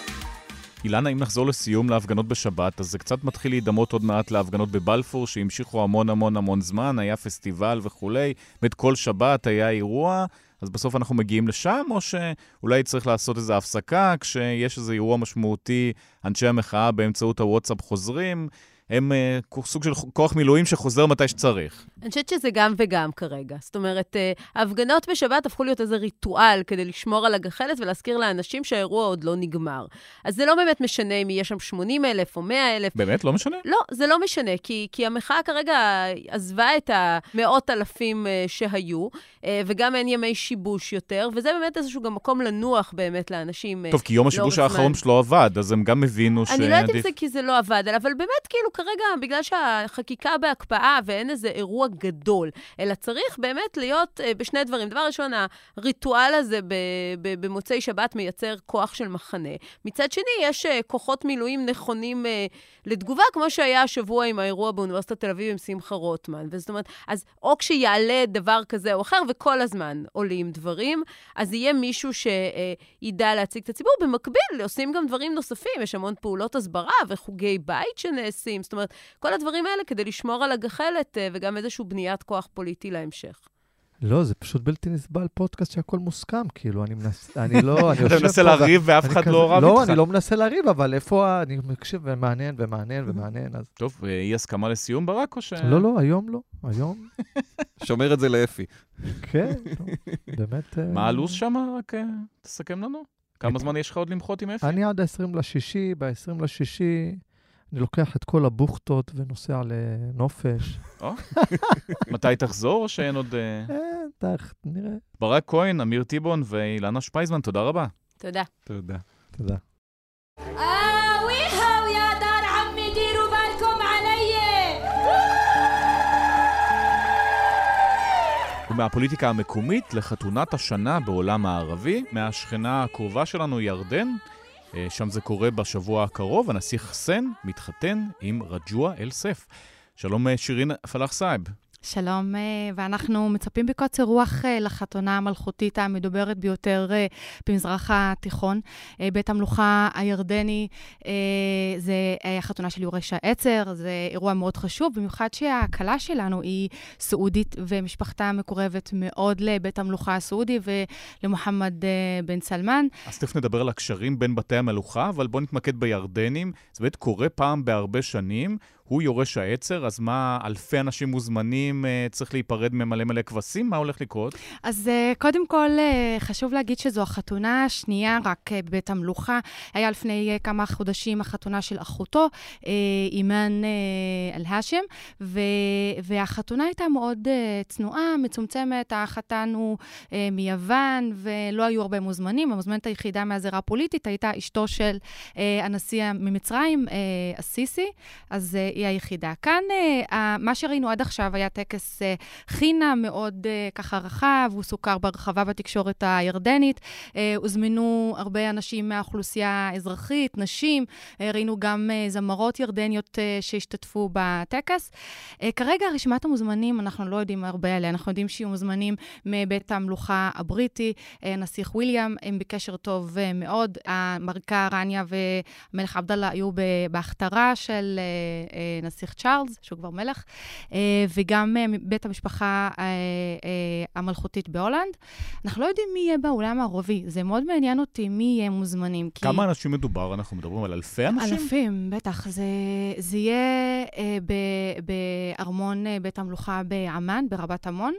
אילנה, אם נחזור לסיום להפגנות בשבת, אז זה קצת מתחיל להידמות עוד מעט להפגנות בבלפור, שהמשיכו המון המון המון זמן, היה פסטיבל וכולי, באמת כל שבת היה אירוע, אז בסוף אנחנו מגיעים לשם, או שאולי צריך לעשות איזו הפסקה, כשיש איזה אירוע משמעותי, אנשי המחאה באמצעות הוואטסאפ חוזרים, הם uh, סוג של כוח מילואים שחוזר מתי שצריך. אני חושבת שזה גם וגם כרגע. זאת אומרת, uh, ההפגנות בשבת הפכו להיות איזה ריטואל כדי לשמור על הגחלת ולהזכיר לאנשים שהאירוע עוד לא נגמר. אז זה לא באמת משנה אם יהיה שם 80 אלף או 100 אלף. באמת? לא משנה? לא, זה לא משנה, כי, כי המחאה כרגע עזבה את המאות אלפים uh, שהיו, uh, וגם אין ימי שיבוש יותר, וזה באמת איזשהו גם מקום לנוח באמת לאנשים. טוב, כי יום השיבוש האחרון שלו עבד, אז הם גם הבינו ש... אני לא יודעת אם זה כי זה לא עבד, אבל באמת, כאילו, כרגע, בגלל שהחקיקה בהקפאה ואין איזה אירוע גדול, אלא צריך באמת להיות uh, בשני דברים. דבר ראשון, הריטואל הזה במוצאי שבת מייצר כוח של מחנה. מצד שני, יש uh, כוחות מילואים נכונים uh, לתגובה, כמו שהיה השבוע עם האירוע באוניברסיטת תל אביב עם שמחה רוטמן. וזאת אומרת, אז או כשיעלה דבר כזה או אחר, וכל הזמן עולים דברים, אז יהיה מישהו שידע להציג את הציבור. במקביל, עושים גם דברים נוספים, יש המון פעולות הסברה וחוגי בית שנעשים. זאת אומרת, כל הדברים האלה כדי לשמור על הגחלת וגם איזושהי בניית כוח פוליטי להמשך. לא, זה פשוט בלתי נסבל פודקאסט שהכל מוסכם, כאילו, אני מנסה, אני לא, אני יושב פה... אתה מנסה לריב ואף אחד לא רב איתך. לא, אני לא מנסה לריב, אבל איפה, אני מקשיב ומעניין ומעניין ומעניין, אז... טוב, אי הסכמה לסיום ברק או ש... לא, לא, היום לא, היום... שומר את זה לאפי. כן, באמת... מה הלו"ז שם? רק תסכם לנו. כמה זמן יש לך עוד למחות עם אפי? אני עד ה-20 לשישי, ב-20 לשישי... אני לוקח את כל הבוכטות ונוסע לנופש. מתי תחזור או שאין עוד... אין, תכף, נראה. ברק כהן, אמיר טיבון ואילנה שפייזמן, תודה רבה. תודה. תודה. תודה. ומהפוליטיקה המקומית לחתונת השנה בעולם הערבי, מהשכנה הקרובה שלנו, ירדן. שם זה קורה בשבוע הקרוב, הנסיך חסן מתחתן עם רג'וע אל-סף. שלום שירין פלאח סייב. שלום, אה, ואנחנו מצפים בקוצר רוח אה, לחתונה המלכותית המדוברת ביותר אה, במזרח התיכון. בית המלוכה הירדני זה החתונה של יורש העצר, זה אירוע מאוד חשוב, במיוחד שהכלה שלנו היא סעודית ומשפחתה מקורבת מאוד לבית המלוכה הסעודי ולמוחמד בן סלמן. אז תכף נדבר על הקשרים בין בתי המלוכה, אבל בואו נתמקד בירדנים. זה באמת קורה פעם בהרבה שנים. הוא יורש העצר, אז מה, אלפי אנשים מוזמנים, אה, צריך להיפרד ממלא מלא כבשים? מה הולך לקרות? אז אה, קודם כל, אה, חשוב להגיד שזו החתונה השנייה רק בבית המלוכה. היה לפני כמה חודשים החתונה של אחותו, אימאן אל-האשם, והחתונה הייתה מאוד צנועה, מצומצמת. החתן הוא מיוון, ולא היו הרבה מוזמנים. המוזמנת היחידה מהזירה הפוליטית הייתה אשתו של הנשיא ממצרים, א-סיסי. אז היא היחידה. כאן, uh, מה שראינו עד עכשיו היה טקס uh, חינה מאוד uh, ככה רחב, הוא סוכר ברחבה בתקשורת הירדנית. הוזמנו הרבה אנשים מהאוכלוסייה האזרחית, נשים, ראינו גם זמרות ירדניות שהשתתפו בטקס. כרגע רשימת המוזמנים, אנחנו לא יודעים הרבה עליה, אנחנו יודעים שיהיו מוזמנים מבית המלוכה הבריטי, uh, נסיך וויליאם, הם בקשר טוב מאוד. המלכה רניה ומלך עבדאללה היו בהכתרה של... נסיך צ'ארלס, שהוא כבר מלך, אה, וגם אה, בית המשפחה אה, המלכותית בהולנד. אנחנו לא יודעים מי יהיה באולם הערבי, זה מאוד מעניין אותי מי יהיה מוזמנים. כי... כמה אנשים מדובר? אנחנו מדברים על אלפי אנשים? אלפים, בטח. זה, זה יהיה בארמון בית המלוכה בעמאן, ברבת עמון,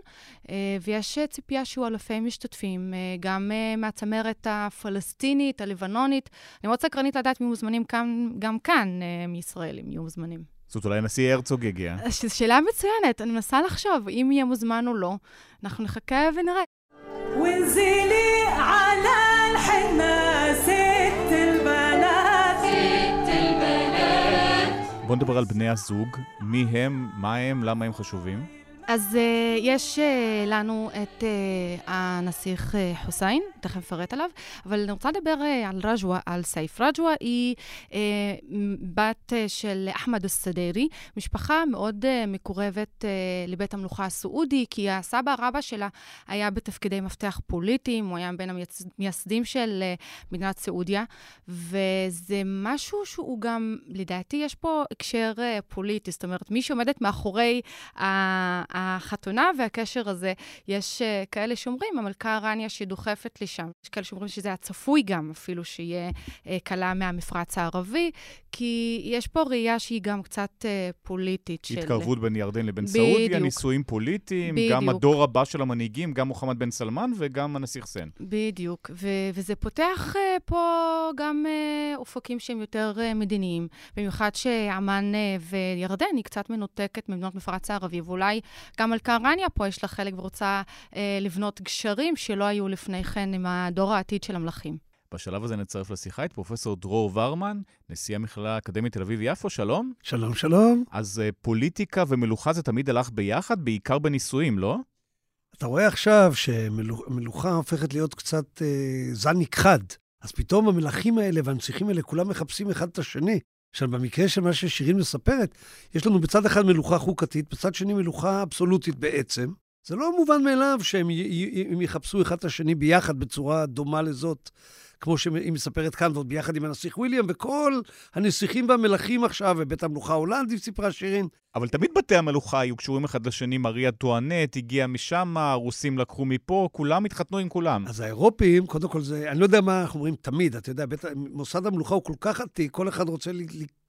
ויש ציפייה שיהיו אלפי משתתפים, גם מהצמרת הפלסטינית, הלבנונית. אני מאוד סקרנית לדעת מי מוזמנים כאן, גם כאן מישראל, אם יהיו מוזמנים. זאת אומרת, אולי הנשיא הרצוג יגיע. זו שאלה מצוינת, אני מנסה לחשוב אם יהיה מוזמן או לא. אנחנו נחכה ונראה. בואו נדבר על בני הזוג, מי הם, מה הם, למה הם חשובים. אז uh, יש uh, לנו את uh, הנסיך חוסיין, תכף אפרט עליו, אבל אני רוצה לדבר על רג'ווה, על סייף. רג'ווה היא בת של אחמד א-סדיירי, משפחה מאוד מקורבת לבית המלוכה הסעודי, כי הסבא רבא שלה היה בתפקידי מפתח פוליטיים, הוא היה בין המייסדים של מדינת סעודיה, וזה משהו שהוא גם, לדעתי, יש פה הקשר פוליטי, זאת אומרת, מי שעומדת מאחורי ה... החתונה והקשר הזה. יש uh, כאלה שאומרים, המלכה רניה שדוחפת לשם. יש כאלה שאומרים שזה הצפוי גם, אפילו שיהיה uh, כלה מהמפרץ הערבי, כי יש פה ראייה שהיא גם קצת uh, פוליטית. של... התקרבות בין ירדן לבין בדיוק. סעודיה, נישואים פוליטיים, בדיוק. גם הדור הבא של המנהיגים, גם מוחמד בן סלמן וגם הנסיך סן. בדיוק, ו- וזה פותח uh, פה גם uh, אופקים שהם יותר uh, מדיניים, במיוחד שעמאן uh, וירדן היא קצת מנותקת ממדינות מפרץ הערבי, ואולי גם על קרניה פה יש לה חלק ורוצה אה, לבנות גשרים שלא היו לפני כן עם הדור העתיד של המלכים. בשלב הזה נצרף לשיחה את פרופסור דרור ורמן, נשיא המכללה האקדמית תל אביב-יפו, שלום. שלום, שלום. אז uh, פוליטיקה ומלוכה זה תמיד הלך ביחד, בעיקר בנישואים, לא? אתה רואה עכשיו שמלוכה הופכת להיות קצת אה, זן נכחד. אז פתאום המלכים האלה והנסיכים האלה, כולם מחפשים אחד את השני. עכשיו, במקרה של מה ששירין מספרת, יש לנו בצד אחד מלוכה חוקתית, בצד שני מלוכה אבסולוטית בעצם. זה לא מובן מאליו שהם יחפשו אחד את השני ביחד בצורה דומה לזאת כמו שהיא מספרת כאן, ועוד ביחד עם הנסיך וויליאם, וכל הנסיכים והמלכים עכשיו, ובית המלוכה ההולנדי, סיפרה שירין. אבל תמיד בתי המלוכה היו קשורים אחד לשני, מריה טואנט הגיעה משם, הרוסים לקחו מפה, כולם התחתנו עם כולם. אז האירופים, קודם כל זה, אני לא יודע מה אנחנו אומרים תמיד, אתה יודע, בית, מוסד המלוכה הוא כל כך עתיק, כל אחד רוצה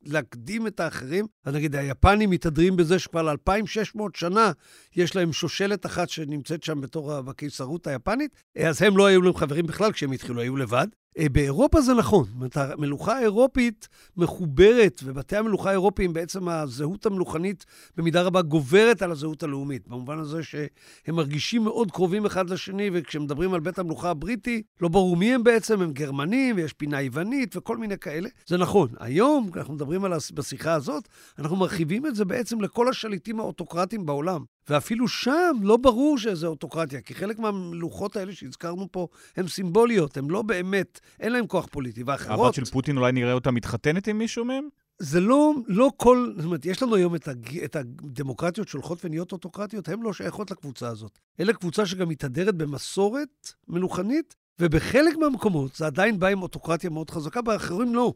להקדים את האחרים. אז נגיד, היפנים מתהדרים בזה שכבר ל-2600 שנה יש להם שושלת אחת שנמצאת שם בתור בקיסרות היפנית, אז הם לא היו להם חברים בכלל כשהם התחילו, היו לבד. אה, באירופה זה נכון. זאת אומרת, המלוכה האירופית מחוברת, ובתי המלוכה האירופיים, בעצם הזהות המלוכנית במידה רבה גוברת על הזהות הלאומית, במובן הזה שהם מרגישים מאוד קרובים אחד לשני, וכשמדברים על בית המלוכה הבריטי, לא ברור מי הם בעצם, הם גרמנים, ויש פינה יוונית וכל מיני כאלה. זה נכון. היום, כשאנחנו מדברים על בשיחה הזאת, אנחנו מרחיבים את זה בעצם לכל השליטים האוטוקרטיים בעולם. ואפילו שם לא ברור שזה אוטוקרטיה, כי חלק מהמלוכות האלה שהזכרנו פה הן סימבוליות, הן לא באמת, אין להן כוח פוליטי. ואחרות... הבת של פוטין, אולי נראה אותה מתחתנת עם מישהו מהם? זה לא, לא כל, זאת אומרת, יש לנו היום את, הג, את הדמוקרטיות שהולכות ונהיות אוטוקרטיות, הן לא שייכות לקבוצה הזאת. אלה קבוצה שגם מתהדרת במסורת מלוכנית, ובחלק מהמקומות זה עדיין בא עם אוטוקרטיה מאוד חזקה, באחרים לא.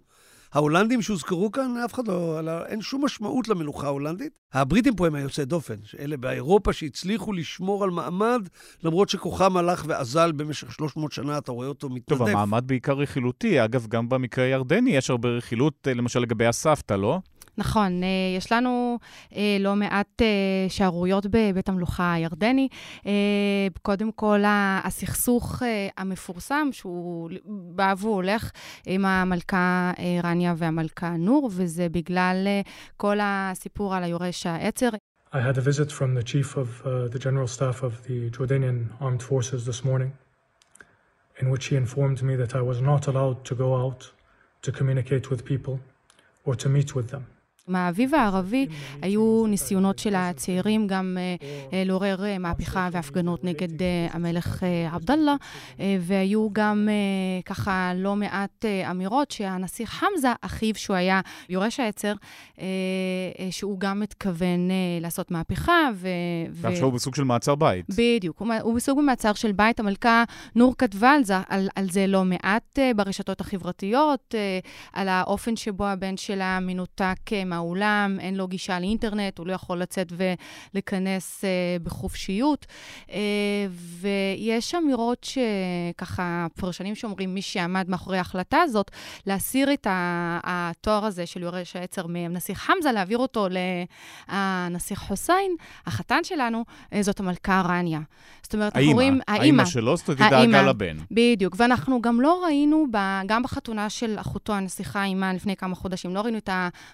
ההולנדים שהוזכרו כאן, אף אחד לא, אין שום משמעות למלוכה ההולנדית. הבריטים פה הם היוצאי דופן, אלה באירופה שהצליחו לשמור על מעמד, למרות שכוחם הלך ואזל במשך 300 שנה, אתה רואה אותו מתנדף. טוב, המעמד בעיקר רכילותי. אגב, גם במקרה הירדני יש הרבה רכילות, למשל לגבי הסבתא, לא? נכון, אה, יש לנו אה, לא מעט אה, שערוריות בבית המלוכה הירדני. קודם כל, הסכסוך המפורסם, שהוא בא והולך עם המלכה רניה והמלכה נור, וזה בגלל כל הסיפור על היורש העצר. I had a visit from the chief of uh, the general staff of the Jordanian armed forces this morning, in which he informed me that I was not allowed to go out to communicate with people or to meet with them. מהאביב הערבי היו ניסיונות של הצעירים גם לעורר מהפכה והפגנות נגד המלך עבדאללה, והיו גם ככה לא מעט אמירות שהנסיך חמזה, אחיו, שהוא היה יורש העצר, שהוא גם מתכוון לעשות מהפכה. ו... ועכשיו הוא בסוג של מעצר בית. בדיוק, הוא בסוג במעצר של בית. המלכה נור כתבה על זה, על, על זה לא מעט ברשתות החברתיות, על האופן שבו הבן שלה מנותק מהאולם, אין לו גישה לאינטרנט, הוא לא יכול לצאת ולהיכנס uh, בחופשיות. Uh, ויש אמירות שככה, פרשנים שאומרים, מי שעמד מאחורי ההחלטה הזאת, להסיר את התואר הזה של יורש העצר מהנסיך חמזה, להעביר אותו לנסיך חוסיין, החתן שלנו, uh, זאת המלכה רניה. זאת אומרת, אנחנו רואים... האימא. שלו, זאת אומרת, היא דאגה לבן. בדיוק, ואנחנו גם לא ראינו, גם בחתונה של אחותו, הנסיכה אימן, לפני כמה חודשים, לא ראינו את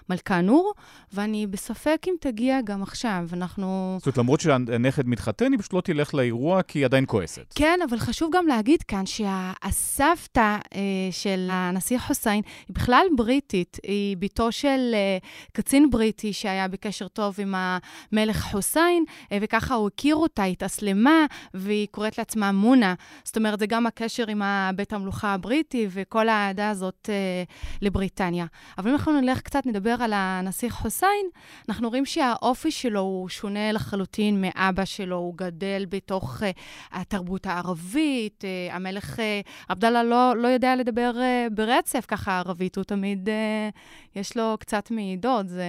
המלכה נור, ואני בספק אם תגיע גם עכשיו. אנחנו... זאת אומרת, למרות שהנכד מתחתן, היא פשוט לא תלך לאירוע כי היא עדיין כועסת. כן, אבל חשוב גם להגיד כאן שהסבתא אה, של הנסיך חוסיין היא בכלל בריטית. היא בתו של אה, קצין בריטי שהיה בקשר טוב עם המלך חוסיין, אה, וככה הוא הכיר אותה, התאסלמה, והיא קוראת לעצמה מונה. זאת אומרת, זה גם הקשר עם בית המלוכה הבריטי וכל האהדה הזאת אה, לבריטניה. אבל אם אנחנו נלך קצת, נדבר על הנסיך חוסיין, אנחנו רואים שהאופי שלו הוא שונה לחלוטין מאבא שלו, הוא גדל בתוך uh, התרבות הערבית, uh, המלך uh, עבדאללה לא, לא יודע לדבר uh, ברצף ככה ערבית, הוא תמיד, uh, יש לו קצת מעידות, זה...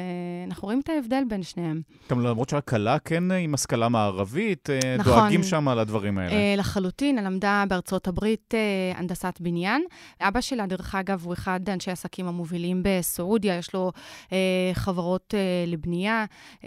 אנחנו רואים את ההבדל בין שניהם. גם למרות שהכלה כן עם השכלה מערבית, נכון. דואגים שם על הדברים האלה. Uh, לחלוטין, למדה בארצות הברית uh, הנדסת בניין. אבא שלה, דרך אגב, הוא אחד האנשי העסקים המובילים בסעודיה, יש לו uh, חברות uh, לבנייה, uh,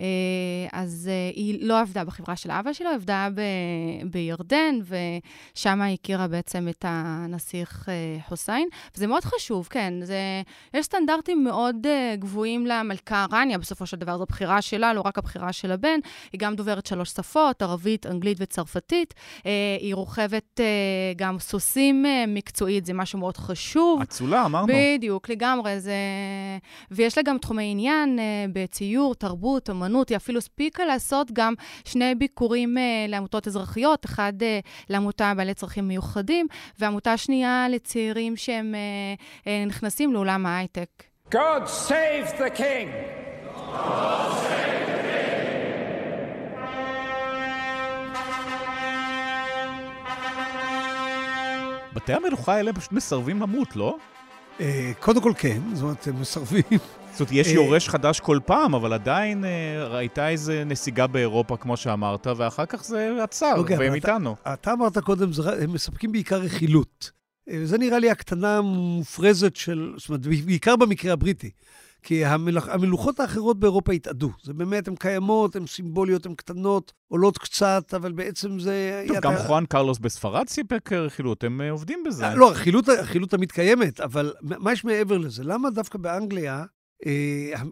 אז uh, היא לא עבדה בחברה של אבא שלו, עבדה ב- בירדן, ושם היא הכירה בעצם את הנסיך uh, חוסיין. וזה מאוד חשוב, כן, זה, יש סטנדרטים מאוד uh, גבוהים למלכה רניה, בסופו של דבר זו בחירה שלה, לא רק הבחירה של הבן. היא גם דוברת שלוש שפות, ערבית, אנגלית וצרפתית. Uh, היא רוכבת uh, גם סוסים uh, מקצועית, זה משהו מאוד חשוב. אצולה, אמרנו. בדיוק, לגמרי. זה... ויש לה גם תחומי עניין uh, בציור, תרבות, אמנות. היא אפילו הספיקה לעשות גם שני ביקורים uh, לעמותות אזרחיות, אחד uh, לעמותה בעלי צרכים מיוחדים, ועמותה שנייה לצעירים שהם uh, uh, נכנסים לעולם ההייטק. God save the king! God save the king! בתי המלוכה האלה פשוט מסרבים למות, לא? קודם כל כן, זאת אומרת, הם מסרבים. זאת אומרת, יש יורש חדש כל פעם, אבל עדיין הייתה איזה נסיגה באירופה, כמו שאמרת, ואחר כך זה עצר, okay, והם איתנו. אתה, אמרת קודם, הם מספקים בעיקר רכילות. זה נראה לי הקטנה המופרזת של, זאת אומרת, בעיקר במקרה הבריטי. כי המלוכ... המלוכות האחרות באירופה התאדו. זה באמת, הן קיימות, הן סימבוליות, הן קטנות, עולות קצת, אבל בעצם זה... טוב, גם חואן קרלוס בספרד סיפק רכילות, הם עובדים בזה. לא, הרכילות תמיד קיימת, אבל מה יש מעבר לזה? למה דווקא באנגליה אה,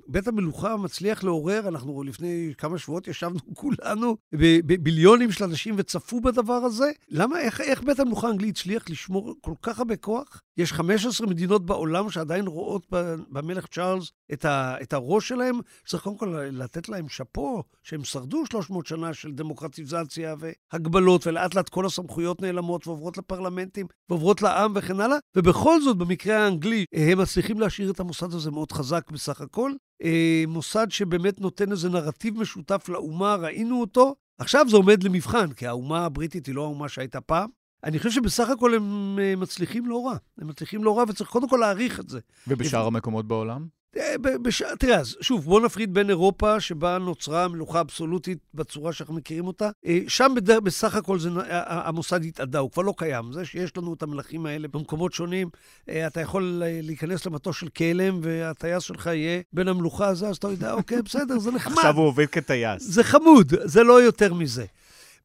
בית המלוכה מצליח לעורר, אנחנו לפני כמה שבועות ישבנו כולנו בביליונים של אנשים וצפו בדבר הזה. למה, איך, איך בית המלוכה האנגלי הצליח לשמור כל כך הרבה כוח יש 15 מדינות בעולם שעדיין רואות במלך צ'ארלס את, ה, את הראש שלהם. צריך קודם כל לתת להם שאפו, שהם שרדו 300 שנה של דמוקרטיזציה והגבלות, ולאט לאט כל הסמכויות נעלמות ועוברות לפרלמנטים ועוברות לעם וכן הלאה. ובכל זאת, במקרה האנגלי, הם מצליחים להשאיר את המוסד הזה מאוד חזק בסך הכל. אה, מוסד שבאמת נותן איזה נרטיב משותף לאומה, ראינו אותו. עכשיו זה עומד למבחן, כי האומה הבריטית היא לא האומה שהייתה פעם. אני חושב שבסך הכל הם אה, מצליחים לא רע. הם מצליחים לא רע, וצריך קודם כל להעריך את זה. ובשאר המקומות בעולם? אה, בש... תראה, אז שוב, בואו נפריד בין אירופה, שבה נוצרה מלוכה אבסולוטית בצורה שאנחנו מכירים אותה. אה, שם בדר... בסך הכל זה... המוסד התאדה, הוא כבר לא קיים. זה שיש לנו את המלכים האלה במקומות שונים, אתה יכול להיכנס למטוס של כלם, והטייס שלך יהיה בין המלוכה הזה, אז אתה יודע, אוקיי, בסדר, זה נחמד. עכשיו הוא עובד כטייס. זה חמוד, זה לא יותר מזה.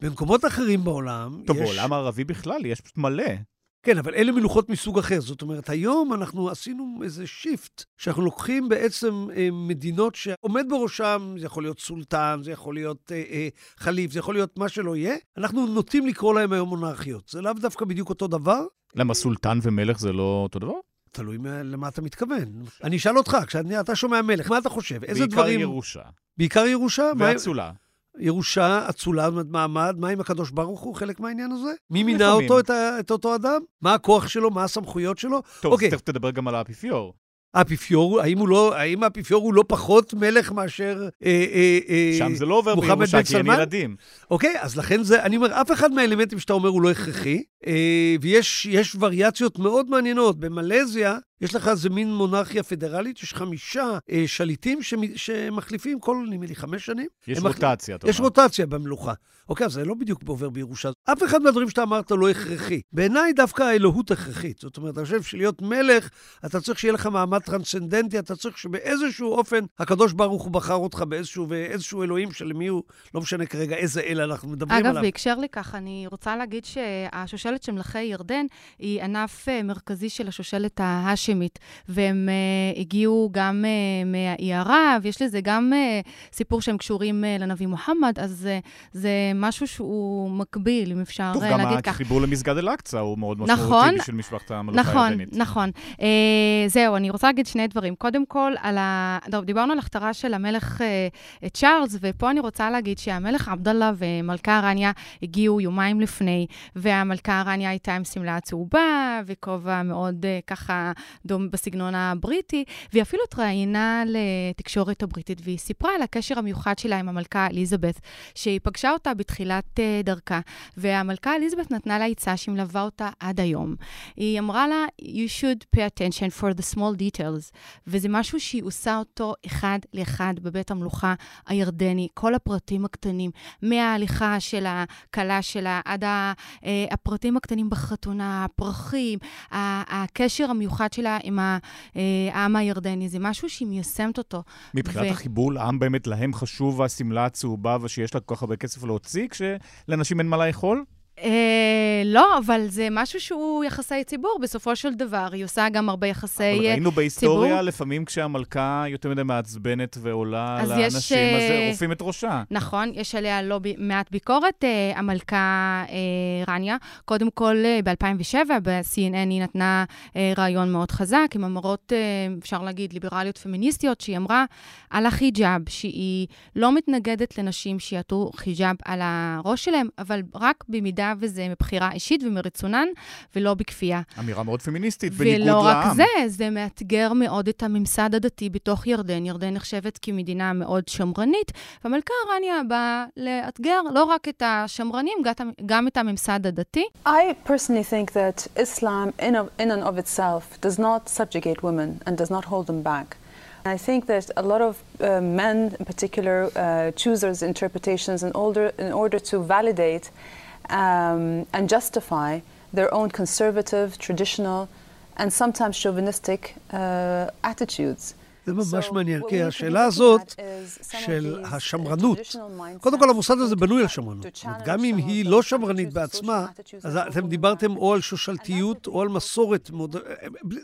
במקומות אחרים בעולם טוב, יש... טוב, בעולם הערבי בכלל יש פשוט מלא. כן, אבל אלה מלוכות מסוג אחר. זאת אומרת, היום אנחנו עשינו איזה שיפט, שאנחנו לוקחים בעצם אה, מדינות שעומד בראשם, זה יכול להיות סולטן, זה יכול להיות אה, אה, חליף, זה יכול להיות מה שלא יהיה, אנחנו נוטים לקרוא להם היום מונרכיות. זה לאו דווקא בדיוק אותו דבר. למה סולטן ומלך זה לא אותו דבר? תלוי למה אתה מתכוון. אני אשאל אותך, כשאתה שומע מלך, מה אתה חושב? איזה דברים... בעיקר ירושה. בעיקר ירושה? ואצולה. ירושה, אצולה, מעמד, מה עם הקדוש ברוך הוא חלק מהעניין הזה? מי מינה אותו, את, ה, את אותו אדם? מה הכוח שלו? מה הסמכויות שלו? טוב, אוקיי. תכף תדבר גם על האפיפיור. האפיפיור, האם, לא, האם האפיפיור הוא לא פחות מלך מאשר אה, אה, אה, שם זה לא עובר בירושה כי אין ילדים. אוקיי, אז לכן זה, אני אומר, אף אחד מהאלמנטים שאתה אומר הוא לא הכרחי, אה, ויש וריאציות מאוד מעניינות. במלזיה, יש לך איזה מין מונרכיה פדרלית, יש חמישה אה, שליטים שמ, שמחליפים כל, נדמה לי, חמש שנים. יש רוטציה, אתה אומר. יש רוטציה במלוכה. אוקיי, אז זה לא בדיוק עובר בירושה. אף אחד מהדברים שאתה אמרת לא הכרחי. בעיניי דווקא האלוהות הכרחית. זאת אומרת, אני חושב שלהיות מלך, אתה צריך שיהיה לך מעמד טרנסצנדנטי, אתה צריך שבאיזשהו אופן הקדוש ברוך הוא בחר אותך באיזשהו, ואיזשהו אלוהים שלמי הוא, לא משנה כרגע איזה אל אנחנו מדברים אגב, עליו. אגב, בהקשר לכך, אני רוצה להגיד שהשושלת של מלכי ירדן היא ענף אה, מרכזי של השושלת ההאשמית, והם uh, הגיעו גם uh, מהאי ערב, יש לזה גם uh, סיפור שהם קשורים uh, לנביא מוחמד, אז uh, זה משהו שהוא מקביל, אם אפשר טוב, להגיד כך. טוב, גם החיבור למסגד אל-אקצא הוא מאוד משמעותי נכון, בשביל משפחת המלוכה נכון, הירדנית. נכון, נכון. Uh, זהו, אני רוצה להגיד שני דברים. קודם כל, על ה... טוב, דיברנו על הכתרה של המלך uh, צ'ארלס, ופה אני רוצה להגיד שהמלך עבדאללה ומלכה רניה הגיעו יומיים לפני, והמלכה רניה הייתה עם שמלה צהובה וכובע מאוד uh, ככה דום בסגנון הבריטי, והיא אפילו התראיינה לתקשורת הבריטית, והיא סיפרה על הקשר המיוחד שלה עם המלכה אליזבת, שהיא פגשה אותה בתחילת uh, דרכה, והמלכה אליזבת נתנה לה עצה שהיא מלווה אותה עד היום. היא אמרה לה, you should pay attention for the small details, וזה משהו שהיא עושה אותו אחד לאחד בבית המלוכה הירדני, כל הפרטים הקטנים, מההליכה של הכלה שלה עד אה, הפרטים הקטנים בחתונה, הפרחים, הקשר המיוחד שלה עם אה, העם הירדני, זה משהו שהיא מיישמת אותו. מבחינת ו... החיבור לעם, באמת להם חשוב השמלה הצהובה ושיש לה כל כך הרבה כסף להוציא, כשלנשים אין מה לאכול? אה, לא, אבל זה משהו שהוא יחסי ציבור, בסופו של דבר. היא עושה גם הרבה יחסי ציבור. אבל ראינו בהיסטוריה, ציבור. לפעמים כשהמלכה יותר מדי מעצבנת ועולה על האנשים, יש, אז זה עורפים את ראשה. נכון, יש עליה לא ב, מעט ביקורת. Uh, המלכה uh, רניה, קודם כל, uh, ב-2007, ב-CNN היא נתנה uh, רעיון מאוד חזק, עם אמרות, uh, אפשר להגיד, ליברליות פמיניסטיות, שהיא אמרה על החיג'אב, שהיא לא מתנגדת לנשים שיעטו חיג'אב על הראש שלהם, אבל רק במידה וזה מבחירה אישית ומרצונן, ולא בכפייה. אמירה מאוד פמיניסטית, בניגוד לעם. ולא רק זה, זה מאתגר מאוד את הממסד הדתי בתוך ירדן. ירדן נחשבת כמדינה מאוד שמרנית, והמלכה רניה באה לאתגר לא רק את השמרנים, גם את הממסד הדתי. I personally think that Islam in, of, in and of itself does not subjugate women and does not hold them back. I think that a lot of uh, men, in particular, uh, choose those interpretations in order, in order to validate um, and justify their own conservative, traditional, and sometimes chauvinistic uh, attitudes. זה ממש מעניין, כי השאלה הזאת של השמרנות, קודם כל המוסד הזה בנוי על שמרנות. גם אם היא לא שמרנית בעצמה, אז אתם דיברתם או על שושלתיות או על מסורת,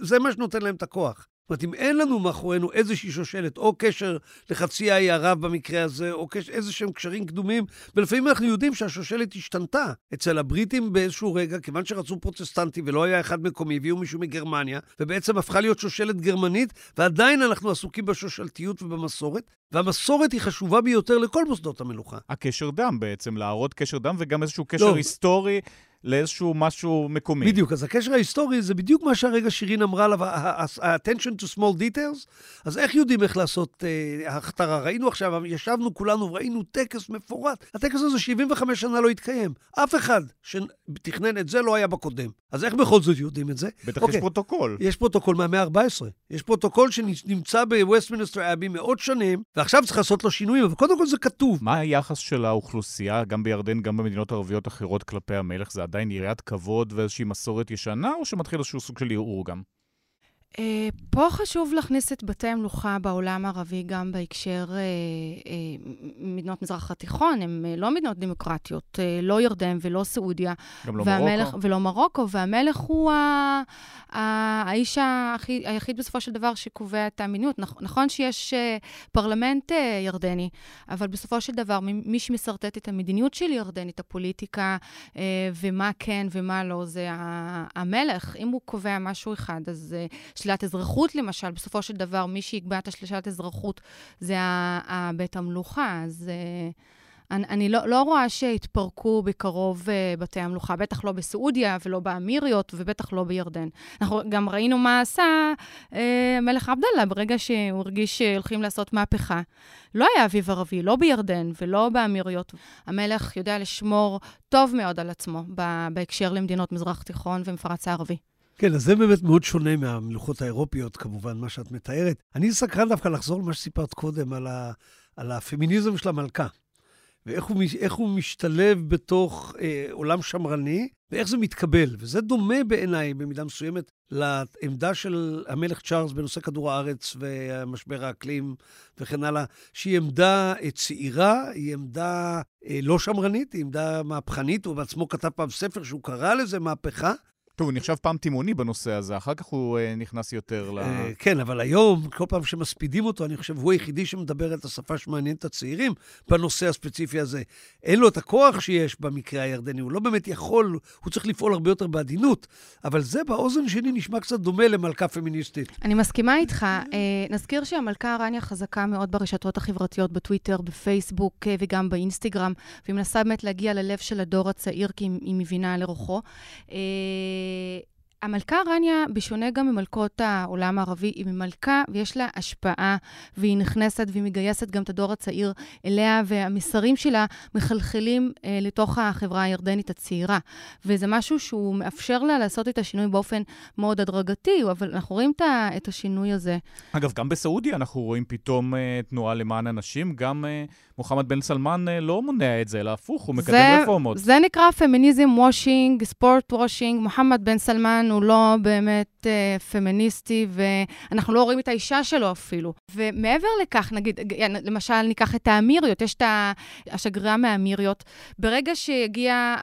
זה מה שנותן להם את הכוח. זאת אומרת, אם אין לנו מאחורינו איזושהי שושלת, או קשר לחצי האי ערב במקרה הזה, או קשר, איזה שהם קשרים קדומים, ולפעמים אנחנו יודעים שהשושלת השתנתה. אצל הבריטים באיזשהו רגע, כיוון שרצו פרוטסטנטי ולא היה אחד מקומי, הביאו מישהו מגרמניה, ובעצם הפכה להיות שושלת גרמנית, ועדיין אנחנו עסוקים בשושלתיות ובמסורת, והמסורת היא חשובה ביותר לכל מוסדות המלוכה. הקשר דם בעצם, להראות קשר דם וגם איזשהו קשר לא. היסטורי לאיזשהו משהו מקומי. בדיוק, אז הקשר ההיסטורי זה בדיוק מה שהרגע שירין אמרה עליו, ה-attention to small details. אז איך יודעים איך לעשות uh, הכתרה? ראינו עכשיו, ישבנו כולנו וראינו טקס מפורט. הטקס הזה 75 שנה לא התקיים. אף אחד שתכנן את זה לא היה בקודם. אז איך בכל זאת יודעים את זה? בטח אוקיי. יש אוקיי, פרוטוקול. יש פרוטוקול מהמאה ה-14. יש פרוטוקול שנמצא בווסטמינסטר אבי מאות שנים, ועכשיו צריך לעשות לו שינויים, אבל קודם כל זה כתוב. מה היחס של האוכלוסייה, גם בירדן, גם במדינות ערביות אחרות, כלפי המלך? זה עדיין יראת כבוד ואיזושהי מסורת ישנה, או שמתחיל איזשהו סוג של ערעור גם? אה, פה חשוב להכניס את בתי המלוכה בעולם הערבי גם בהקשר אה, אה, מדינות מזרח התיכון, הן לא מדינות דמוקרטיות, לא ירדן ולא סעודיה. גם לא והמלך, מרוקו. ולא מרוקו, והמלך הוא ה, ה, האיש היחיד, היחיד בסופו של דבר שקובע את המיניות. נכון שיש פרלמנט ירדני, אבל בסופו של דבר מי שמשרטט את המדיניות של ירדן, את הפוליטיקה, ומה כן ומה לא, זה המלך. אם הוא קובע משהו אחד, אז... שלילת אזרחות, למשל, בסופו של דבר, מי שיקבע את השלילת אזרחות זה בית המלוכה. אז uh, אני, אני לא, לא רואה שיתפרקו בקרוב uh, בתי המלוכה, בטח לא בסעודיה ולא באמיריות ובטח לא בירדן. אנחנו גם ראינו מה עשה uh, מלך עבדאללה ברגע שהוא הרגיש שהולכים לעשות מהפכה. לא היה אביב ערבי, לא בירדן ולא באמיריות. המלך יודע לשמור טוב מאוד על עצמו בהקשר למדינות מזרח תיכון ומפרץ הערבי. כן, אז זה באמת מאוד שונה מהמלוכות האירופיות, כמובן, מה שאת מתארת. אני סקרן דווקא לחזור למה שסיפרת קודם, על, ה, על הפמיניזם של המלכה, ואיך הוא, הוא משתלב בתוך אה, עולם שמרני, ואיך זה מתקבל. וזה דומה בעיניי, במידה מסוימת, לעמדה של המלך צ'ארלס בנושא כדור הארץ ומשבר האקלים וכן הלאה, שהיא עמדה אה, צעירה, היא עמדה אה, לא שמרנית, היא עמדה מהפכנית, הוא בעצמו כתב פעם ספר שהוא קרא לזה מהפכה, טוב, הוא נחשב פעם תימוני בנושא הזה, אחר כך הוא uh, נכנס יותר ל... Uh, כן, אבל היום, כל פעם שמספידים אותו, אני חושב, הוא היחידי שמדבר את השפה שמעניינת את הצעירים בנושא הספציפי הזה. אין לו את הכוח שיש במקרה הירדני, הוא לא באמת יכול, הוא צריך לפעול הרבה יותר בעדינות, אבל זה באוזן שלי נשמע קצת דומה למלכה פמיניסטית. אני מסכימה איתך. Uh, נזכיר שהמלכה רניה חזקה מאוד ברשתות החברתיות, בטוויטר, בפייסבוק וגם באינסטגרם, והיא מנסה באמת להגיע ללב של הדור הצעיר, כי היא מבינה לרוחו. המלכה רניה, בשונה גם ממלכות העולם הערבי, היא מלכה ויש לה השפעה, והיא נכנסת והיא מגייסת גם את הדור הצעיר אליה, והמסרים שלה מחלחלים אה, לתוך החברה הירדנית הצעירה. וזה משהו שהוא מאפשר לה לעשות את השינוי באופן מאוד הדרגתי, אבל אנחנו רואים את השינוי הזה. אגב, גם בסעודיה אנחנו רואים פתאום אה, תנועה למען הנשים, גם אה, מוחמד בן סלמן אה, לא מונע את זה, אלא הפוך, הוא מקדם זה, רפורמות. זה נקרא feminism washing, sport washing. מוחמד בן סלמן הוא לא באמת uh, פמיניסטי, ואנחנו לא רואים את האישה שלו אפילו. ומעבר לכך, נגיד, למשל, ניקח את האמיריות, יש את השגרירה מהאמיריות. ברגע שיגיע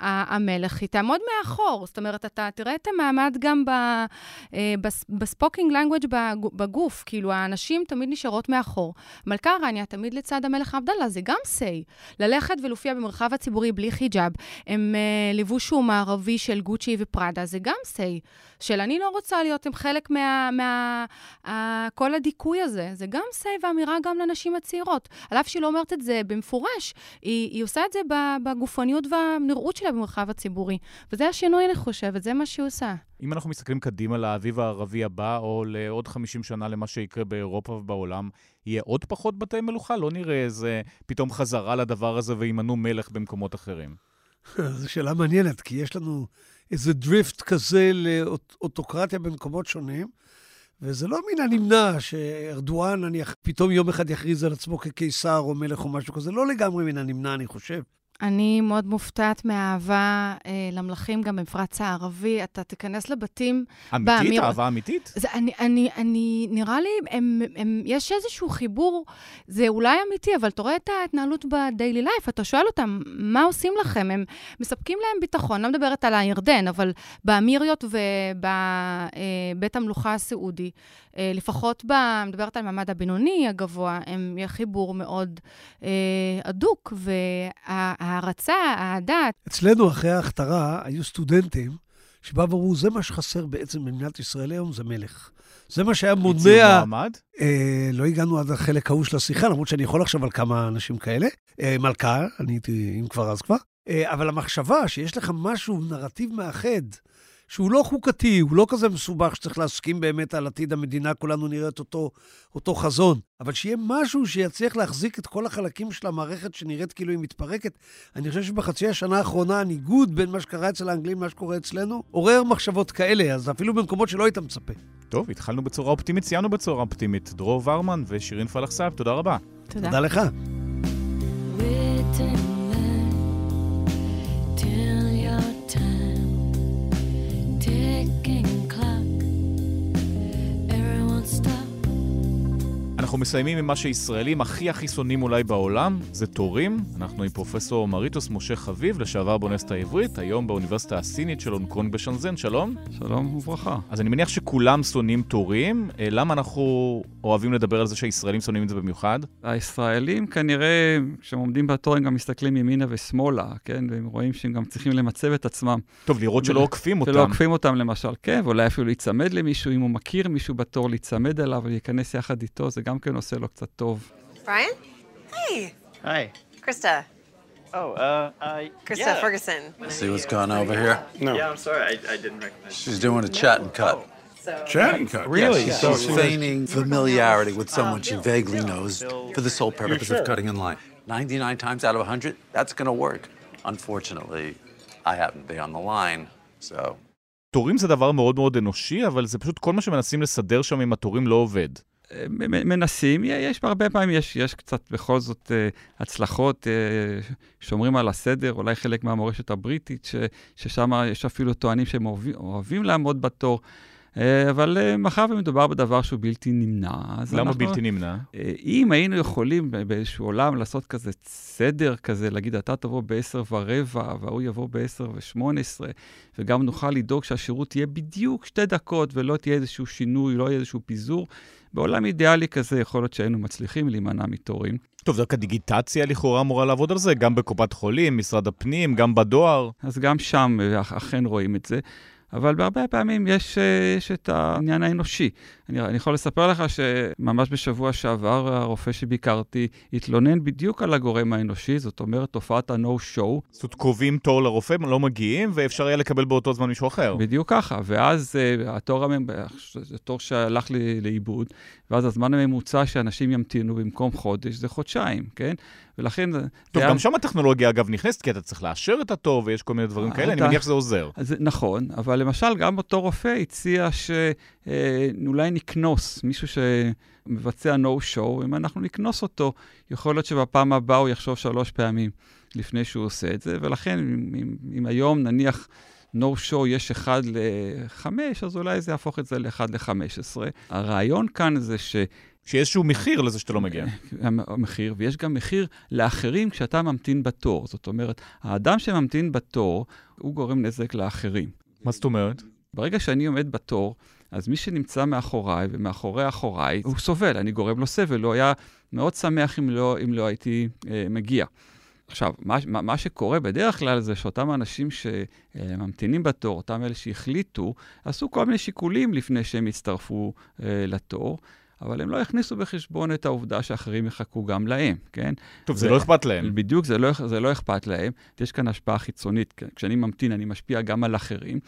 המלך, היא תעמוד מאחור. זאת אומרת, אתה תראה את המעמד גם אה, ב spoking language בגוף, כאילו, הנשים תמיד נשארות מאחור. מלכה רניה תמיד לצד המלך עבדאללה, זה גם סיי. ללכת ולהופיע במרחב הציבורי בלי חיג'אב, עם uh, לבוש שהוא מערבי של גוצ'י ופראדה, זה גם סיי. של אני לא רוצה להיות עם חלק מה... מה uh, כל הדיכוי הזה. זה גם סיי ואמירה גם לנשים הצעירות. על אף שהיא לא אומרת את זה במפורש, היא, היא עושה את זה בגופניות והנראות שלה במרחב הציבורי. וזה השינוי, אני חושבת, זה מה שהיא עושה. אם אנחנו מסתכלים קדימה לאביב הערבי הבא, או לעוד 50 שנה למה שיקרה באירופה ובעולם, יהיה עוד פחות בתי מלוכה? לא נראה איזה פתאום חזרה לדבר הזה וימנו מלך במקומות אחרים. זו שאלה מעניינת, כי יש לנו איזה דריפט כזה לאוטוקרטיה במקומות שונים, וזה לא מן הנמנע שארדואן, נניח, פתאום יום אחד יכריז על עצמו כקיסר או מלך או משהו כזה, לא לגמרי מן הנמנע, אני חושב. אני מאוד מופתעת מהאהבה אה, למלכים גם במפרץ הערבי. אתה תיכנס לבתים... אמיתית? באמיר- אהבה אמיתית? זה, אני, אני, אני, נראה לי, הם, הם, יש איזשהו חיבור, זה אולי אמיתי, אבל אתה רואה את ההתנהלות בדיילי לייף, אתה שואל אותם, מה עושים לכם? הם מספקים להם ביטחון, לא מדברת על הירדן, אבל באמיריות ובבית המלוכה הסעודי, אה, לפחות, ב, מדברת על המעמד הבינוני הגבוה, הם חיבור מאוד אה, הדוק, וההערצה, האהדה, אצלנו, אחרי ההכתרה, היו סטודנטים שבאו ואמרו, זה מה שחסר בעצם במדינת ישראל היום, זה מלך. זה מה שהיה הציעו מונע... מעמד? אה, לא הגענו עד החלק ההוא של השיחה, למרות שאני יכול לחשוב על כמה אנשים כאלה. אה, מלכה, אני הייתי, אם כבר אז כבר. אה, אבל המחשבה שיש לך משהו, נרטיב מאחד, שהוא לא חוקתי, הוא לא כזה מסובך שצריך להסכים באמת על עתיד המדינה, כולנו נראה את אותו, אותו חזון, אבל שיהיה משהו שיצליח להחזיק את כל החלקים של המערכת שנראית כאילו היא מתפרקת. אני חושב שבחצי השנה האחרונה הניגוד בין מה שקרה אצל האנגלים למה שקורה אצלנו, עורר מחשבות כאלה, אז אפילו במקומות שלא היית מצפה. טוב, התחלנו בצורה אופטימית, סיימנו בצורה אופטימית. דרור ורמן ושירין פלח סאב, תודה רבה. תודה. תודה לך. Written אנחנו מסיימים עם מה שישראלים הכי הכי שונאים אולי בעולם, זה תורים. אנחנו עם פרופסור מריטוס משה חביב, לשעבר באוניברסיטה העברית, היום באוניברסיטה הסינית של הונג קונג בשנזן, שלום. שלום וברכה. אז אני מניח שכולם שונאים תורים. אה, למה אנחנו אוהבים לדבר על זה שהישראלים שונאים את זה במיוחד? הישראלים כנראה, כשהם עומדים בתור, הם גם מסתכלים ימינה ושמאלה, כן? והם רואים שהם גם צריכים למצב את עצמם. טוב, לראות שלא עוקפים אותם. שלא עוקפים אותם למשל, כן, ואולי אפילו להיצמד למישהו, אם הוא מכיר מישהו בתור, להיצמד אליו ולהיכנס יחד איתו, זה גם כן עושה לו קצת טוב. Brian? Hey, Hi. Krista. Oh, uh, uh, Krista yeah. Ferguson. See what's going on over here? No. Yeah, I'm sorry, I, I didn't recognize. She's doing a chat and cut. So Chat and cut? Really? So she's she was- feigning familiarity with someone she vaguely knows for the sole purpose sure? of cutting in line. 99 times out of 100, that's going to work. Unfortunately, I happen to be on the line, so... תורים זה דבר מאוד מאוד אנושי, אבל זה פשוט כל מה שמנסים לסדר שם עם התורים לא עובד. מנסים, יש הרבה פעמים, יש, יש קצת בכל זאת אה, הצלחות, אה, שומרים על הסדר, אולי חלק מהמורשת הבריטית, ש, ששם יש אפילו טוענים שהם אוהבים, אוהבים לעמוד בתור. אה, אבל מאחר ומדובר בדבר שהוא בלתי נמנע, אז למה אנחנו... בלתי נמנע? אם היינו יכולים באיזשהו עולם לעשות כזה סדר כזה, להגיד, אתה תבוא ב-10 ורבע, וההוא יבוא ב-10 ו-18, וגם נוכל לדאוג שהשירות יהיה בדיוק שתי דקות, ולא תהיה איזשהו שינוי, לא יהיה איזשהו פיזור, בעולם אידיאלי כזה יכול להיות שהיינו מצליחים להימנע מתורים. טוב, דווקא דיגיטציה לכאורה אמורה לעבוד על זה, גם בקופת חולים, משרד הפנים, גם בדואר. אז גם שם אה, אכ- אכן רואים את זה. אבל בהרבה פעמים יש, אה, יש את העניין האנושי. אני, אני יכול לספר לך שממש בשבוע שעבר הרופא שביקרתי התלונן בדיוק על הגורם האנושי, זאת אומרת תופעת ה-no-show. זאת אומרת, קובעים תור לרופא, לא מגיעים, ואפשר היה לקבל באותו זמן מישהו אחר. בדיוק ככה, ואז uh, התור, הממ... זה תור שהלך לאיבוד, ואז הזמן הממוצע שאנשים ימתינו במקום חודש זה חודשיים, כן? ולכן... טוב, גם היה- שם הטכנולוגיה אגב נכנסת, כי אתה צריך לאשר את התור ויש כל מיני דברים כאלה, אני אתה- מניח שזה עוזר. אז, נכון, אבל למשל, גם אותו רופא הציע שאולי נקנוס מישהו שמבצע no-show, אם אנחנו נקנוס אותו, יכול להיות שבפעם הבאה הוא יחשוב שלוש פעמים לפני שהוא עושה את זה, ולכן אם, אם היום נניח no-show יש אחד לחמש, אז אולי זה יהפוך את זה לאחד לחמש עשרה. הרעיון כאן זה ש... שיש איזשהו מחיר לזה שאתה לא מגיע. המחיר, ויש גם מחיר לאחרים כשאתה ממתין בתור. זאת אומרת, האדם שממתין בתור, הוא גורם נזק לאחרים. מה זאת אומרת? ברגע שאני עומד בתור, אז מי שנמצא מאחוריי ומאחורי אחוריי, הוא סובל, אני גורם לו סבל, הוא היה מאוד שמח אם לא, אם לא הייתי אה, מגיע. עכשיו, מה, מה, מה שקורה בדרך כלל זה שאותם אנשים שממתינים בתור, אותם אלה שהחליטו, עשו כל מיני שיקולים לפני שהם הצטרפו אה, לתור. אבל הם לא הכניסו בחשבון את העובדה שאחרים יחכו גם להם, כן? טוב, זה לא אכפת להם. בדיוק, זה לא, זה לא אכפת להם. יש כאן השפעה חיצונית. כשאני ממתין, אני משפיע גם על אחרים.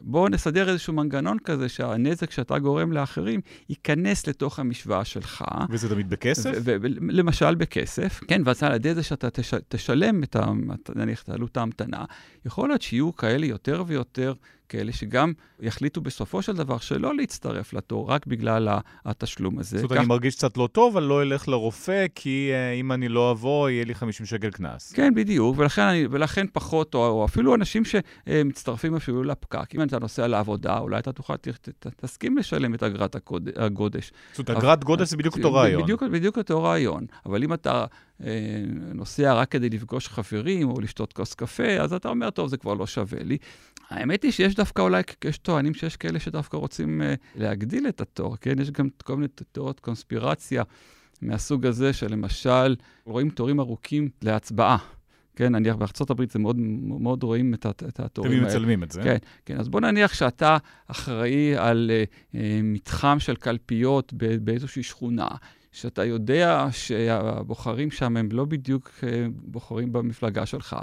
בואו נסדר איזשהו מנגנון כזה שהנזק שאתה גורם לאחרים ייכנס לתוך המשוואה שלך. וזה תמיד בכסף? למשל בכסף, כן, ואז על ידי זה שאתה תש- תשלם את ה- נניח את עלות ההמתנה, יכול להיות שיהיו כאלה יותר ויותר כאלה שגם יחליטו בסופו של דבר שלא להצטרף לתור רק בגלל התשלום הזה. זאת אומרת, כך- אני מרגיש קצת לא טוב, אני לא אלך לרופא, כי אה, אם אני לא אבוא, יהיה לי 50 שקל קנס. כן, בדיוק, ולכן, אני, ולכן פחות, או, או אפילו אנשים שמצטרפים אפילו לפקק. אם אתה נוסע לעבודה, אולי אתה תוכל, ת, ת, תסכים לשלם את אגרת הקוד, הגודש. זאת אומרת, אגרת גודש זה בדיוק אותו רעיון. בדיוק, בדיוק אותו רעיון. אבל אם אתה נוסע רק כדי לפגוש חברים או לשתות כוס קפה, אז אתה אומר, טוב, זה כבר לא שווה לי. האמת היא שיש דווקא אולי, יש טוענים שיש כאלה שדווקא רוצים אה, להגדיל את התור, כן? יש גם כל מיני תיאוריות קונספירציה מהסוג הזה, שלמשל, רואים תורים ארוכים להצבעה. כן, נניח בארצות הברית זה מאוד, מאוד רואים את, את התורים תמיד האלה. מצלמים את זה. כן, כן. אז בוא נניח שאתה אחראי על אה, אה, מתחם של קלפיות באיזושהי שכונה, שאתה יודע שהבוחרים שם הם לא בדיוק אה, בוחרים במפלגה שלך.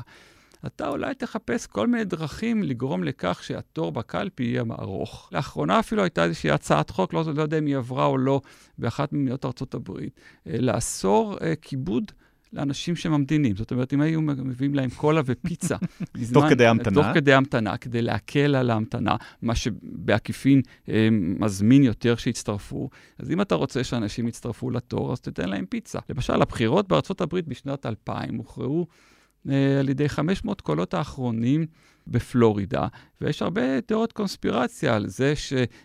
אתה אולי תחפש כל מיני דרכים לגרום לכך שהתור בקלפי יהיה ארוך. לאחרונה אפילו הייתה איזושהי הצעת חוק, לא, לא יודע אם היא עברה או לא, באחת ממדינות ארצות הברית, אה, לאסור אה, כיבוד לאנשים שממתינים. זאת אומרת, אם היו מביאים להם קולה ופיצה בזמן... תוך כדי המתנה? תוך כדי המתנה, כדי להקל על ההמתנה, מה שבעקיפין אה, מזמין יותר שיצטרפו. אז אם אתה רוצה שאנשים יצטרפו לתור, אז תתן להם פיצה. למשל, הבחירות בארצות הברית בשנת 2000 הוכרעו אה, על ידי 500 קולות האחרונים בפלורידה, ויש הרבה תיאוריות קונספירציה על זה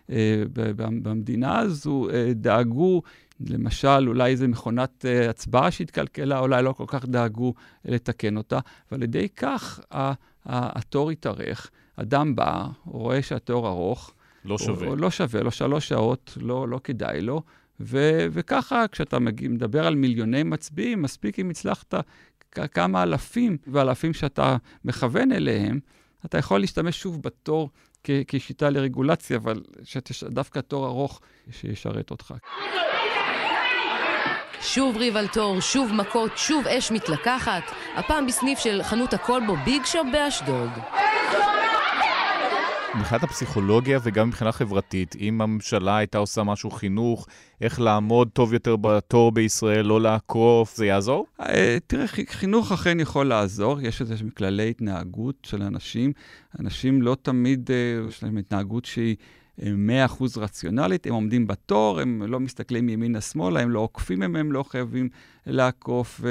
שבמדינה הזו אה, דאגו, למשל, אולי איזו מכונת אה, הצבעה שהתקלקלה, אולי לא כל כך דאגו לתקן אותה, ועל ידי כך ה- ה- התור התארך. אדם בא, רואה שהתור ארוך. לא שווה. או, או לא שווה לו, שלוש שעות, לא, לא כדאי לו. ו- וככה, כשאתה מגיע, מדבר על מיליוני מצביעים, מספיק אם הצלחת כ- כמה אלפים ואלפים שאתה מכוון אליהם, אתה יכול להשתמש שוב בתור כ- כשיטה לרגולציה, אבל שדווקא תור ארוך שישרת אותך. שוב ריב על תור, שוב מכות, שוב אש מתלקחת, הפעם בסניף של חנות הקולבו ביג שופ באשדוד. מבחינת הפסיכולוגיה וגם מבחינה חברתית, אם הממשלה הייתה עושה משהו חינוך, איך לעמוד טוב יותר בתור בישראל, לא לעקוף, זה יעזור? אה, תראה, חינוך אכן יכול לעזור, יש איזה כללי התנהגות של אנשים. אנשים לא תמיד, אה, יש להם התנהגות שהיא אה, 100% רציונלית, הם עומדים בתור, הם לא מסתכלים ימינה-שמאלה, הם לא עוקפים הם, הם לא חייבים לעקוף, אה,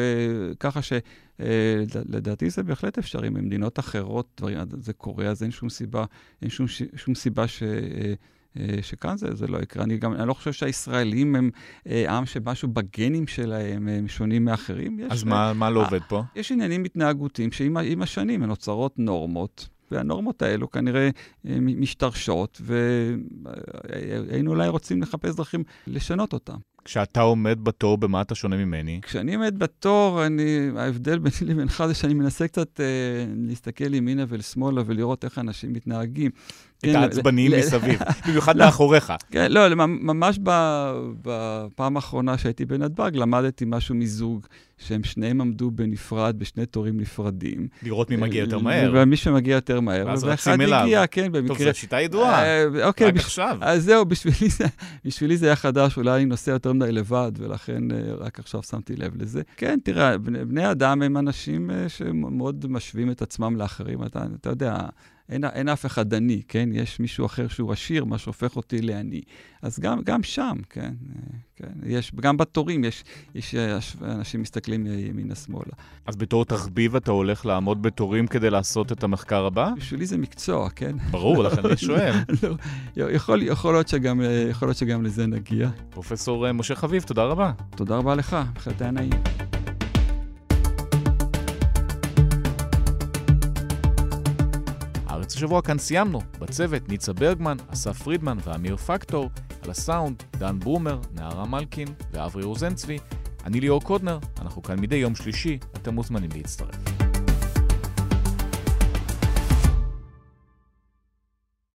ככה שלדעתי זה בהחלט אפשרי. במדינות אחרות דברים, זה קורה, אז אין שום סיבה, אין שום, שום סיבה ש... אה, אה, שכאן זה, זה לא יקרה. אני גם, אני לא חושב שהישראלים הם אה, עם שמשהו בגנים שלהם הם שונים מאחרים. יש אז מה- מה לא אה, עובד פה? יש עניינים התנהגותיים שעם השנים הן נוצרות נורמות, והנורמות האלו כנראה אה, משתרשות, והיינו אולי רוצים לחפש דרכים לשנות אותן. כשאתה עומד בתור, במה אתה שונה ממני? כשאני עומד בתור, אני, ההבדל ביני לבינך זה שאני מנסה קצת אה, להסתכל ימינה ולשמאלה ולראות איך אנשים מתנהגים. ל- ל- מסביב, במיוחד לא. מאחוריך. כן, לא, ממש בפעם האחרונה שהייתי בנתב"ג, למדתי משהו מזוג, שהם שניהם עמדו בנפרד, בשני תורים נפרדים. לראות מי מגיע יותר אה, מהר. ומי שמגיע יותר מהר. ואז רצים אליו. הגיע, כן, במקרה. טוב, זו שיטה ידועה. אה, אוקיי, רק בש- עכשיו. אז זהו, בשבילי זה, בשבילי זה היה חדש, אולי אני נוסע יותר מדי לבד, ולכן אה, רק עכשיו שמתי לב לזה. כן, תראה, בני, בני אדם הם אנשים שמאוד משווים את עצמם לאחרים. אתה, אתה יודע, אין, אין אף אחד עני, כן? יש מישהו אחר שהוא עשיר, מה שהופך אותי לעני. אז גם, גם שם, כן, כן. יש, גם בתורים יש, יש אנשים מסתכלים ימינה-שמאלה. אז בתור תחביב אתה הולך לעמוד בתורים כדי לעשות את המחקר הבא? בשבילי זה מקצוע, כן? ברור, לכן אני שואל. לא, יכול, יכול, להיות שגם, יכול להיות שגם לזה נגיע. פרופסור אה, משה חביב, תודה רבה. תודה רבה לך, בהחלט היה נעים. הארץ השבוע כאן סיימנו. בצוות ניצה ברגמן, אסף פרידמן ואמיר פקטור, על הסאונד דן ברומר, נערה מלקין ואברי רוזנצבי. אני ליאור קודנר, אנחנו כאן מדי יום שלישי, אתם מוזמנים להצטרף.